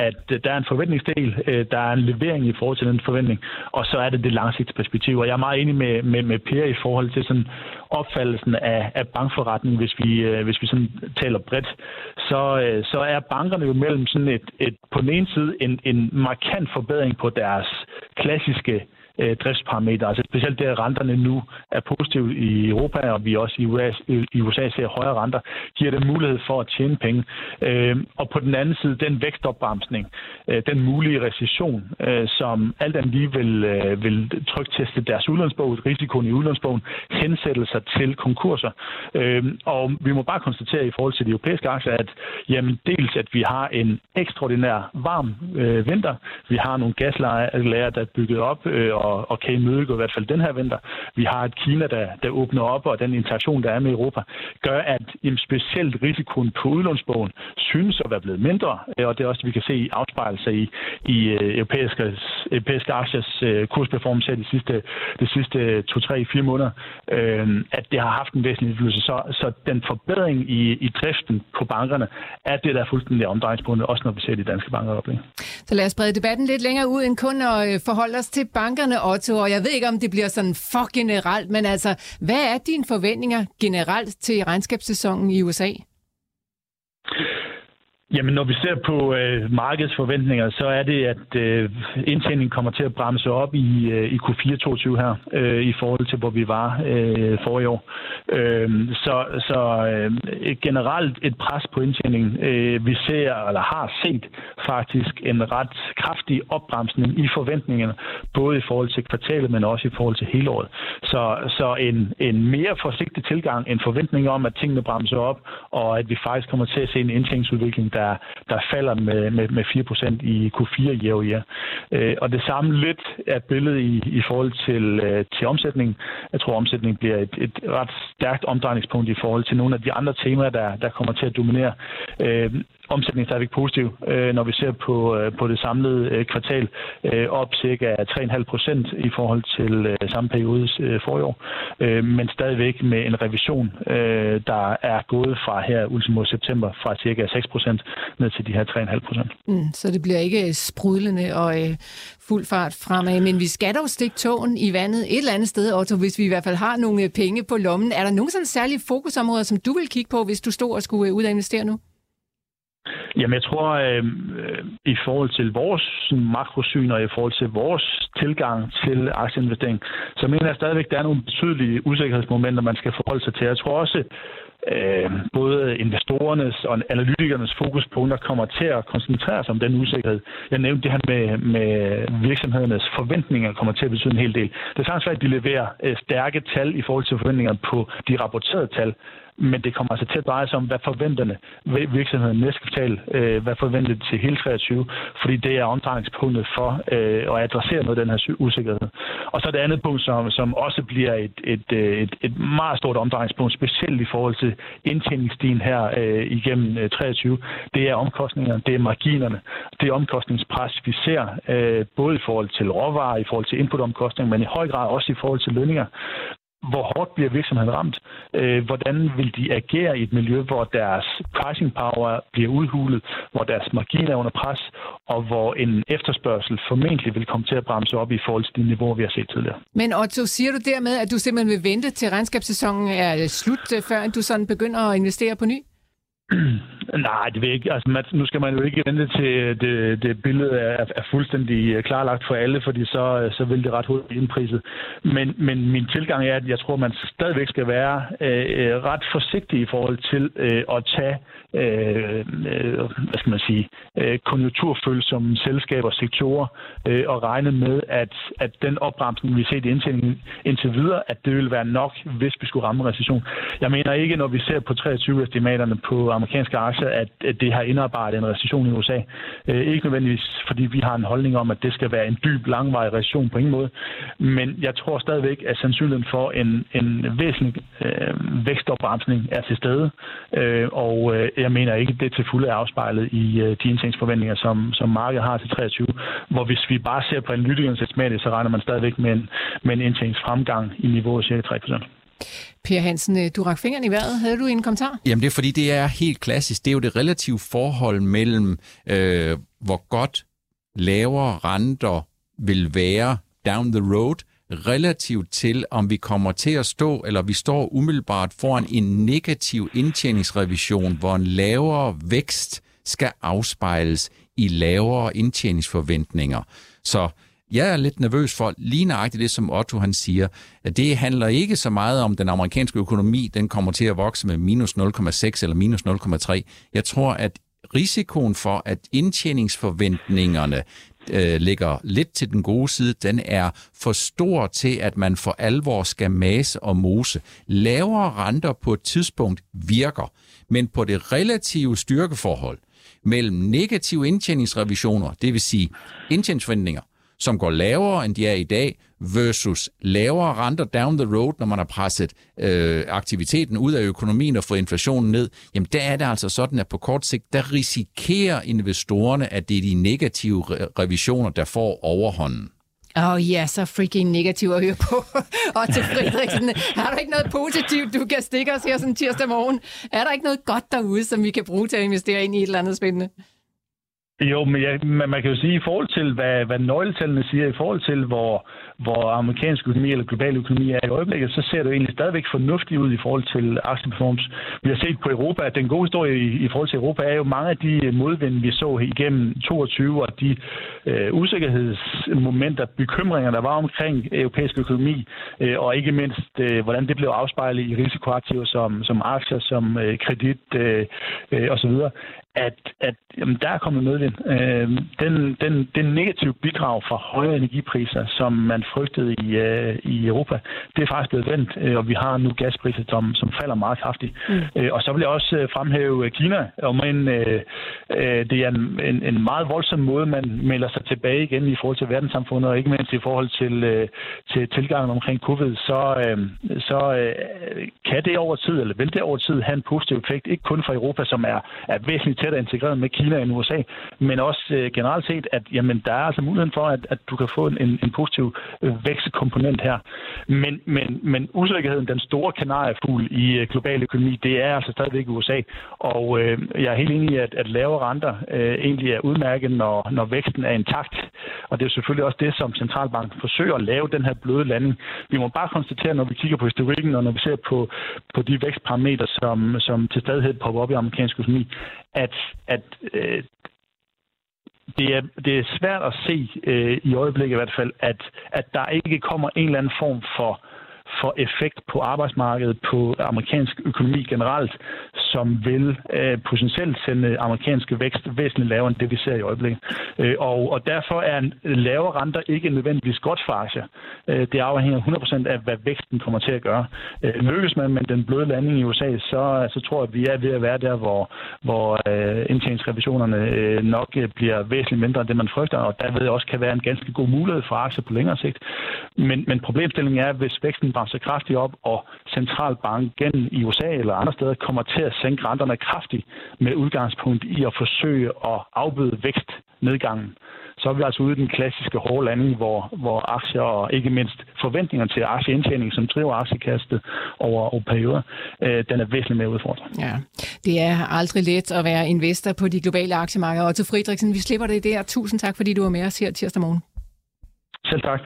at øh, der er en forventningsdel, øh, der er en levering i forhold til den forventning, og så er det det langsigtede perspektiv. Og jeg er meget enig med, med, med Per i forhold til sådan opfattelsen af, af bankforretning, hvis vi, øh, hvis vi sådan taler bredt, så, så er bankerne jo mellem sådan et, et på den ene side en, en markant forbedring på deres klassiske øh, Øh, driftsparametre. Altså specielt det, at renterne nu er positive i Europa, og vi også i USA, i USA ser højere renter, giver dem mulighed for at tjene penge. Øh, og på den anden side, den vækstopbremsning, øh, den mulige recession, øh, som alt andet lige vil, øh, vil trykteste deres udlandsbog, risikoen i udlandsbogen, hensætte sig til konkurser. Øh, og vi må bare konstatere i forhold til de europæiske aktier, at jamen, dels at vi har en ekstraordinær varm øh, vinter, vi har nogle gaslager, der er bygget op, øh, og og, og kan imødegå i hvert fald den her vinter. Vi har et Kina, der, der åbner op, og den interaktion, der er med Europa, gør, at jamen, specielt risikoen på udlånsbogen synes at være blevet mindre, øh, og det er også, vi kan se i sig i, i øh, europæiske, europæiske aktiers øh, kursperformance de sidste, de sidste 2-3-4 måneder, øh, at det har haft en væsentlig indflydelse. Så, så den forbedring i, i driften på bankerne er det, der er fuldstændig omdrejningspunktet, også når vi ser de danske banker op. Så lad os brede debatten lidt længere ud end kun at forholde os til bankerne Otto, og jeg ved ikke, om det bliver sådan for generelt, men altså, hvad er dine forventninger generelt til regnskabssæsonen i USA? Jamen, når vi ser på øh, markedsforventninger, så er det, at øh, indtjeningen kommer til at bremse op i, øh, i Q4 22 her, øh, i forhold til, hvor vi var øh, for i år. Øh, så så øh, generelt et pres på indtjeningen. Øh, vi ser, eller har set faktisk en ret kraftig opbremsning i forventningerne, både i forhold til kvartalet, men også i forhold til hele året. Så, så en, en mere forsigtig tilgang, en forventning om, at tingene bremser op, og at vi faktisk kommer til at se en indtjeningsudvikling, der, der falder med, med, med 4% i Q4 year over year. Øh, og det samme lidt er billedet i, i forhold til, øh, til omsætningen. Jeg tror, omsætningen bliver et, et ret stærkt omdrejningspunkt i forhold til nogle af de andre temaer, der, der kommer til at dominere. Øh, omsætningen stadigvæk positiv, øh, når vi ser på, øh, på det samlede øh, kvartal, øh, op cirka 3,5 procent i forhold til øh, samme periode øh, forrige år, øh, men stadigvæk med en revision, øh, der er gået fra her ultimo september fra cirka 6 procent ned til de her 3,5 procent. Mm, så det bliver ikke øh, sprudlende og øh, fuld fart fremad, men vi skal dog stikke tågen i vandet et eller andet sted, Otto, hvis vi i hvert fald har nogle øh, penge på lommen. Er der nogle sådan særlige fokusområder, som du vil kigge på, hvis du stod og skulle øh, ud og investere nu? Jamen, jeg tror, øh, øh, i forhold til vores makrosyn og i forhold til vores tilgang til aktieinvestering, så mener jeg stadigvæk, at der er nogle betydelige usikkerhedsmomenter, man skal forholde sig til. Jeg tror også, øh, både investorernes og analytikernes fokuspunkter kommer til at koncentrere sig om den usikkerhed. Jeg nævnte det her med, med virksomhedernes forventninger kommer til at betyde en hel del. Det er sandsynligt, at de leverer øh, stærke tal i forhold til forventningerne på de rapporterede tal men det kommer altså til at dreje sig om, hvad forventerne virksomheden næste kvartal, øh, hvad forventer til hele 23, fordi det er omdrejningspunktet for øh, at adressere noget af den her usikkerhed. Og så det andet punkt, som, som også bliver et, et, øh, et, et meget stort omdrejningspunkt, specielt i forhold til indtjeningsstien her øh, igennem øh, 23, det er omkostningerne, det er marginerne, det er omkostningspres, vi ser, øh, både i forhold til råvarer, i forhold til inputomkostninger, men i høj grad også i forhold til lønninger hvor hårdt bliver virksomheden ramt? Øh, hvordan vil de agere i et miljø, hvor deres pricing power bliver udhulet, hvor deres marginer er under pres, og hvor en efterspørgsel formentlig vil komme til at bremse op i forhold til de niveauer, vi har set tidligere. Men Otto, siger du dermed, at du simpelthen vil vente til regnskabssæsonen er slut, øh, før du sådan begynder at investere på ny? Nej, det vil ikke. Altså, man, nu skal man jo ikke vente til øh, det, det billede er, er fuldstændig øh, klarlagt for alle, fordi så, øh, så vil det ret hurtigt indpriset. Men, men min tilgang er, at jeg tror, man stadigvæk skal være øh, ret forsigtig i forhold til øh, at tage øh, øh, hvad skal man sige, øh, konjunkturfølsomme selskaber og sektorer øh, og regne med, at, at den opbremsning, vi har set i indtjeningen indtil videre, at det vil være nok, hvis vi skulle ramme recession. Jeg mener ikke, når vi ser på 23-estimaterne på amerikanske aktier, at, at det har indarbejdet en recession i USA. Øh, ikke nødvendigvis, fordi vi har en holdning om, at det skal være en dyb, langvarig recession på ingen måde. Men jeg tror stadigvæk, at sandsynligheden for en, en væsentlig øh, vækstopbremsning er til stede. Øh, og øh, jeg mener ikke, det til fulde er afspejlet i øh, de indtægtsforventninger, som, som markedet har til 23. Hvor hvis vi bare ser på analytikernes estimat, så regner man stadigvæk med en, med en indtægtsfremgang i niveauet cirka 3 Per Hansen, øh, du rak fingeren i vejret. Havde du en kommentar? Jamen det er fordi, det er helt klassisk. Det er jo det relative forhold mellem, øh, hvor godt lavere renter vil være down the road, relativt til, om vi kommer til at stå, eller vi står umiddelbart foran en negativ indtjeningsrevision, hvor en lavere vækst skal afspejles i lavere indtjeningsforventninger. Så jeg er lidt nervøs for lige nøjagtigt det, som Otto han siger. At det handler ikke så meget om, den amerikanske økonomi den kommer til at vokse med minus 0,6 eller minus 0,3. Jeg tror, at risikoen for, at indtjeningsforventningerne øh, ligger lidt til den gode side, den er for stor til, at man for alvor skal mase og mose. Lavere renter på et tidspunkt virker, men på det relative styrkeforhold mellem negative indtjeningsrevisioner, det vil sige indtjeningsforventninger, som går lavere, end de er i dag, versus lavere renter down the road, når man har presset øh, aktiviteten ud af økonomien og fået inflationen ned, jamen der er det altså sådan, at på kort sigt, der risikerer investorerne, at det er de negative revisioner, der får overhånden. Åh oh, ja, så freaking negativ at høre på. og til Frederiksen, har du ikke noget positivt, du kan stikke os her sådan tirsdag morgen? Er der ikke noget godt derude, som vi kan bruge til at investere ind i et eller andet spændende? Jo, men jeg, man, man kan jo sige, i forhold til, hvad, hvad nøgletallene siger, i forhold til, hvor, hvor amerikansk økonomi eller global økonomi er i øjeblikket, så ser det jo egentlig stadigvæk fornuftigt ud i forhold til aktieperformance. Vi har set på Europa, at den gode historie i, i forhold til Europa er jo mange af de øh, modvind, vi så igennem 22, og de øh, usikkerhedsmomenter, bekymringer, der var omkring europæisk økonomi, øh, og ikke mindst, øh, hvordan det blev afspejlet i risikoaktiver som, som aktier, som øh, kredit øh, øh, osv., at, at jamen, der er kommet medvind. Øh, den, den, den negative bidrag fra høje energipriser, som man frygtede i, øh, i Europa, det er faktisk blevet vendt, øh, og vi har nu gaspriser, som, som falder meget kraftigt. Mm. Øh, og så vil jeg også øh, fremhæve Kina, og men øh, øh, det er en, en, en meget voldsom måde, man melder sig tilbage igen i forhold til verdenssamfundet, og ikke mindst i forhold til, øh, til tilgangen omkring covid, så, øh, så øh, kan det over tid, eller vil det over tid have en positiv effekt, ikke kun for Europa, som er, er væsentligt tættere integreret med Kina end USA, men også øh, generelt set, at jamen, der er altså muligheden for, at, at du kan få en, en positiv vækstkomponent her. Men, men, men usikkerheden, den store kanariefugl i øh, global økonomi, det er altså stadigvæk USA. Og øh, jeg er helt enig i, at, at lave renter øh, egentlig er udmærket, når, når væksten er intakt. Og det er selvfølgelig også det, som centralbanken forsøger at lave den her bløde landing. Vi må bare konstatere, når vi kigger på historikken, og når vi ser på, på de vækstparametre, som, som til stadighed popper op i amerikansk økonomi, at, at øh, det er, det er svært at se øh, i øjeblikket i hvert fald, at, at der ikke kommer en eller anden form for for effekt på arbejdsmarkedet, på amerikansk økonomi generelt, som vil øh, potentielt sende amerikanske vækst væsentligt lavere end det, vi ser i øjeblikket. Øh, og, og derfor er en lavere renter ikke nødvendigvis godt for aktier. Øh, det afhænger 100% af, hvad væksten kommer til at gøre. Øh, lykkes man med den bløde landing i USA, så, så tror jeg, at vi er ved at være der, hvor, hvor øh, indtjeningsrevisionerne øh, nok øh, bliver væsentligt mindre end det, man frygter, og derved også kan være en ganske god mulighed for aktier på længere sigt. Men, men problemstillingen er, hvis væksten bremser kraftigt op, og centralbanken i USA eller andre steder kommer til at sænke renterne kraftigt med udgangspunkt i at forsøge at afbøde vækstnedgangen så er vi altså ude i den klassiske hårde landing, hvor, hvor aktier og ikke mindst forventninger til aktieindtjening, som driver aktiekastet over, over perioder, øh, den er væsentligt mere udfordret. Ja, det er aldrig let at være investor på de globale aktiemarkeder. Og til Friedrichsen, vi slipper det der. Tusind tak, fordi du var med os her tirsdag morgen. Selv tak.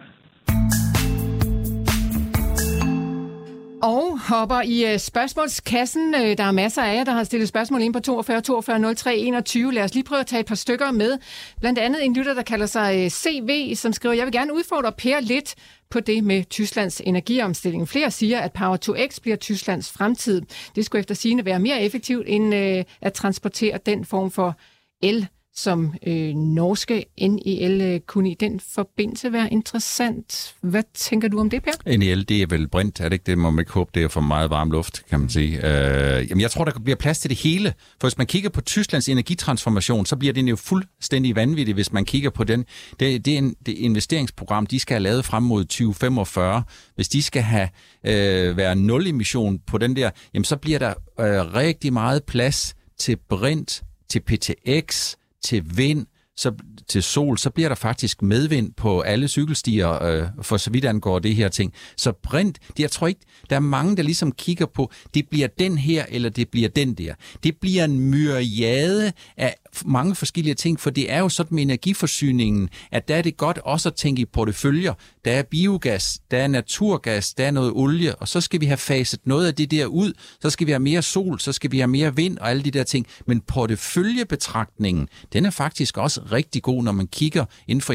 Og hopper i øh, spørgsmålskassen. Øh, der er masser af jer, der har stillet spørgsmål ind på 42 42 03 21. Lad os lige prøve at tage et par stykker med. Blandt andet en lytter, der kalder sig øh, CV, som skriver, jeg vil gerne udfordre Per lidt på det med Tysklands energiomstilling. Flere siger, at Power-to-X bliver Tysklands fremtid. Det skulle efter sigende være mere effektivt end at transportere den form for el som øh, norske NEL øh, kunne i den forbindelse være interessant. Hvad tænker du om det, Per? NEL, det er vel brint, er det ikke det? Må man ikke håbe, det er for meget varm luft, kan man sige. Øh, jamen, jeg tror, der bliver plads til det hele. For hvis man kigger på Tysklands energitransformation, så bliver det jo fuldstændig vanvittigt, hvis man kigger på den. Det, det, en, det investeringsprogram, de skal have lavet frem mod 2045. Hvis de skal have øh, være nul emission på den der, jamen så bliver der øh, rigtig meget plads til brint, til PTX, til vind, så til sol, så bliver der faktisk medvind på alle cykelstier, øh, for så vidt angår det her ting. Så brint, det, jeg tror ikke, der er mange, der ligesom kigger på, det bliver den her, eller det bliver den der. Det bliver en myriade af mange forskellige ting, for det er jo sådan med energiforsyningen, at der er det godt også at tænke i porteføljer. Der er biogas, der er naturgas, der er noget olie, og så skal vi have faset noget af det der ud, så skal vi have mere sol, så skal vi have mere vind og alle de der ting. Men porteføljebetragtningen, den er faktisk også rigtig god, når man kigger inden for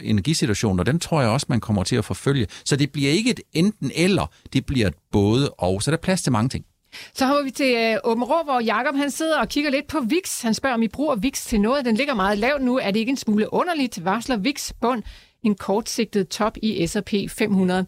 energisituationen, og den tror jeg også, man kommer til at forfølge. Så det bliver ikke et enten eller, det bliver et både og. Så der er plads til mange ting. Så hopper vi til øh, Åben Rå, hvor Jacob han sidder og kigger lidt på VIX. Han spørger, om I bruger VIX til noget. Den ligger meget lavt nu. Er det ikke en smule underligt? Varsler VIX bund en kortsigtet top i S&P 500.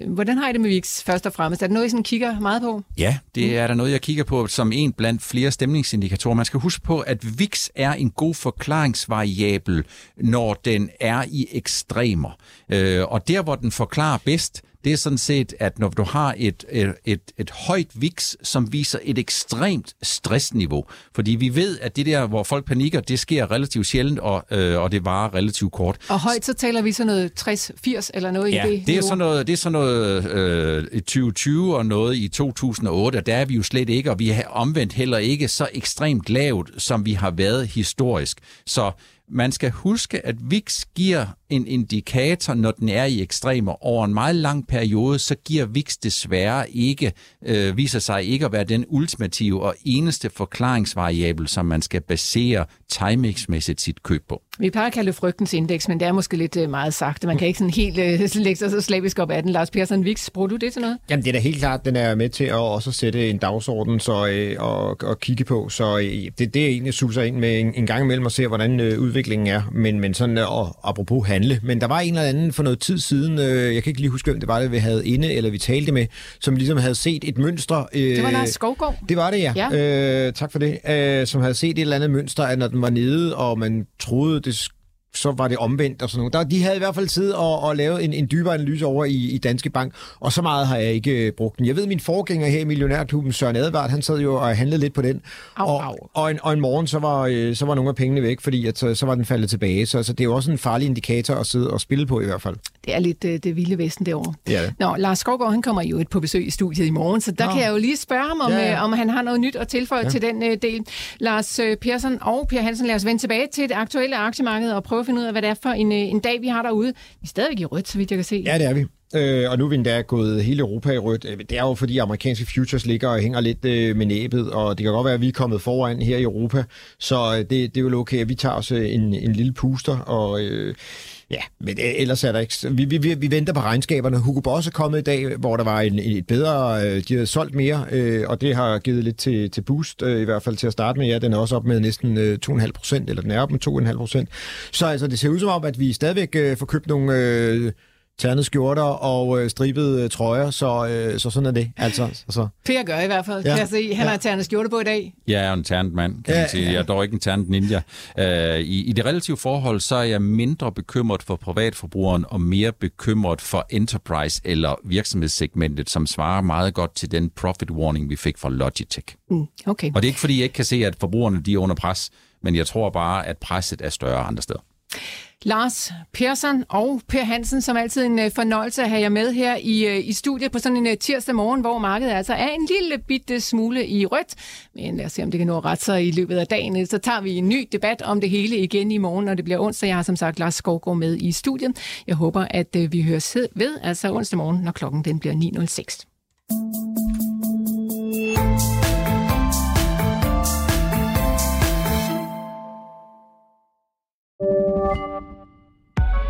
Øh, hvordan har I det med VIX først og fremmest? Er det noget, I sådan kigger meget på? Ja, det er der noget, jeg kigger på som en blandt flere stemningsindikatorer. Man skal huske på, at VIX er en god forklaringsvariabel, når den er i ekstremer. Øh, og der, hvor den forklarer bedst, det er sådan set, at når du har et, et, et, et højt VIX, som viser et ekstremt stressniveau, fordi vi ved, at det der, hvor folk panikker, det sker relativt sjældent, og, øh, og det varer relativt kort. Og højt, så taler vi sådan noget 60-80 eller noget ja, i det? det er sådan noget, det er sådan noget øh, i 2020 og noget i 2008, og der er vi jo slet ikke, og vi har omvendt heller ikke så ekstremt lavt, som vi har været historisk. Så man skal huske, at VIX giver en indikator, når den er i ekstremer. Over en meget lang periode, så giver VIX desværre ikke, øh, viser sig ikke at være den ultimative og eneste forklaringsvariabel, som man skal basere timingsmæssigt sit køb på. Vi plejer at kalde det frygtens indeks, men det er måske lidt øh, meget sagt. Man kan ikke sådan helt uh, lægge sig så slavisk op af den. Lars Persson Vix, bruger du det til noget? Jamen, det er da helt klart, den er med til at også sætte en dagsorden så, øh, og, og kigge på. Så øh, det, det er egentlig suser ind med en, en gang imellem og ser, hvordan øh, udviklingen er. Men, men sådan, øh, og apropos handle, men der var en eller anden for noget tid siden, øh, jeg kan ikke lige huske, hvem det var, det vi havde inde, eller vi talte med, som ligesom havde set et mønster. Øh, det var Lars Skovgaard. Det var det, ja. ja. Øh, tak for det. Øh, som havde set et eller andet mønster, at når den var nede, og man troede, det så var det omvendt og sådan noget. Der, de havde i hvert fald siddet og, og lavet en, en dybere analyse over i, i Danske Bank, og så meget har jeg ikke øh, brugt den. Jeg ved, min forgænger her i Millionærklubben, Søren Advart, han sad jo og handlede lidt på den. Au, og, au. og, en, og en morgen, så var, øh, så var nogle af pengene væk, fordi at, så, så var den faldet tilbage. Så, så det er jo også en farlig indikator at sidde og spille på i hvert fald. Det er lidt øh, det vilde vesten derovre. Det er det. Nå, Lars Skovgaard, han kommer jo et på besøg i studiet i morgen, så der Nå. kan jeg jo lige spørge ham, om, Ja, ja, ja. ja. om han har noget nyt at tilføje ja. til den øh, del. Lars øh, Persson og Per Hansen, lad os vende tilbage til det aktuelle aktiemarked og prøve at finde ud af, hvad det er for en, øh, en dag, vi har derude. Vi er stadigvæk i rødt, så vidt jeg kan se. Ja, det er vi. Øh, og nu er vi endda gået hele Europa i rødt. Øh, det er jo fordi amerikanske futures ligger og hænger lidt øh, med næbet, og det kan godt være, at vi er kommet foran her i Europa. Så øh, det, det er jo okay, at vi tager os en, en lille puster, og øh, ja, men øh, ellers er der ikke... Vi, vi, vi, vi venter på regnskaberne. Hugo Boss er kommet i dag, hvor der var en, et bedre... Øh, de havde solgt mere, øh, og det har givet lidt til, til boost, øh, i hvert fald til at starte med. Ja, den er også op med næsten øh, 2,5 procent, eller den er op med 2,5 procent. Så altså, det ser ud som om, at vi stadigvæk øh, får købt nogle... Øh, ternede skjorter og øh, stribede øh, trøjer, så, øh, så sådan er det. Altså, så, så. Per gør i hvert fald, Ja. kan jeg se. Han Ja. har ternet skjorte på i dag. Jeg er jo en ternet mand, kan Ja, man sige. ja. Jeg er dog ikke en ternet ninja. Uh, i, I det relative forhold, så er jeg mindre bekymret for privatforbrugeren og mere bekymret for enterprise eller virksomhedssegmentet, som svarer meget godt til den profit warning, vi fik fra Logitech. Mm, okay. Og det er ikke, fordi jeg ikke kan se, at forbrugerne de er under pres, men jeg tror bare, at presset er større andre steder. Lars Persson og Per Hansen, som altid en øh, fornøjelse at have jer med her i, øh, i studiet på sådan en øh, tirsdag morgen, hvor markedet altså er en lille bitte smule i rødt. Men lad os se, om det kan nå at rette sig i løbet af dagen. Så tager vi en ny debat om det hele igen i morgen, når det bliver onsdag. Jeg har som sagt Lars Skovgaard med i studiet. Jeg håber, at vi høres ved, altså onsdag morgen, når klokken den bliver 9.06.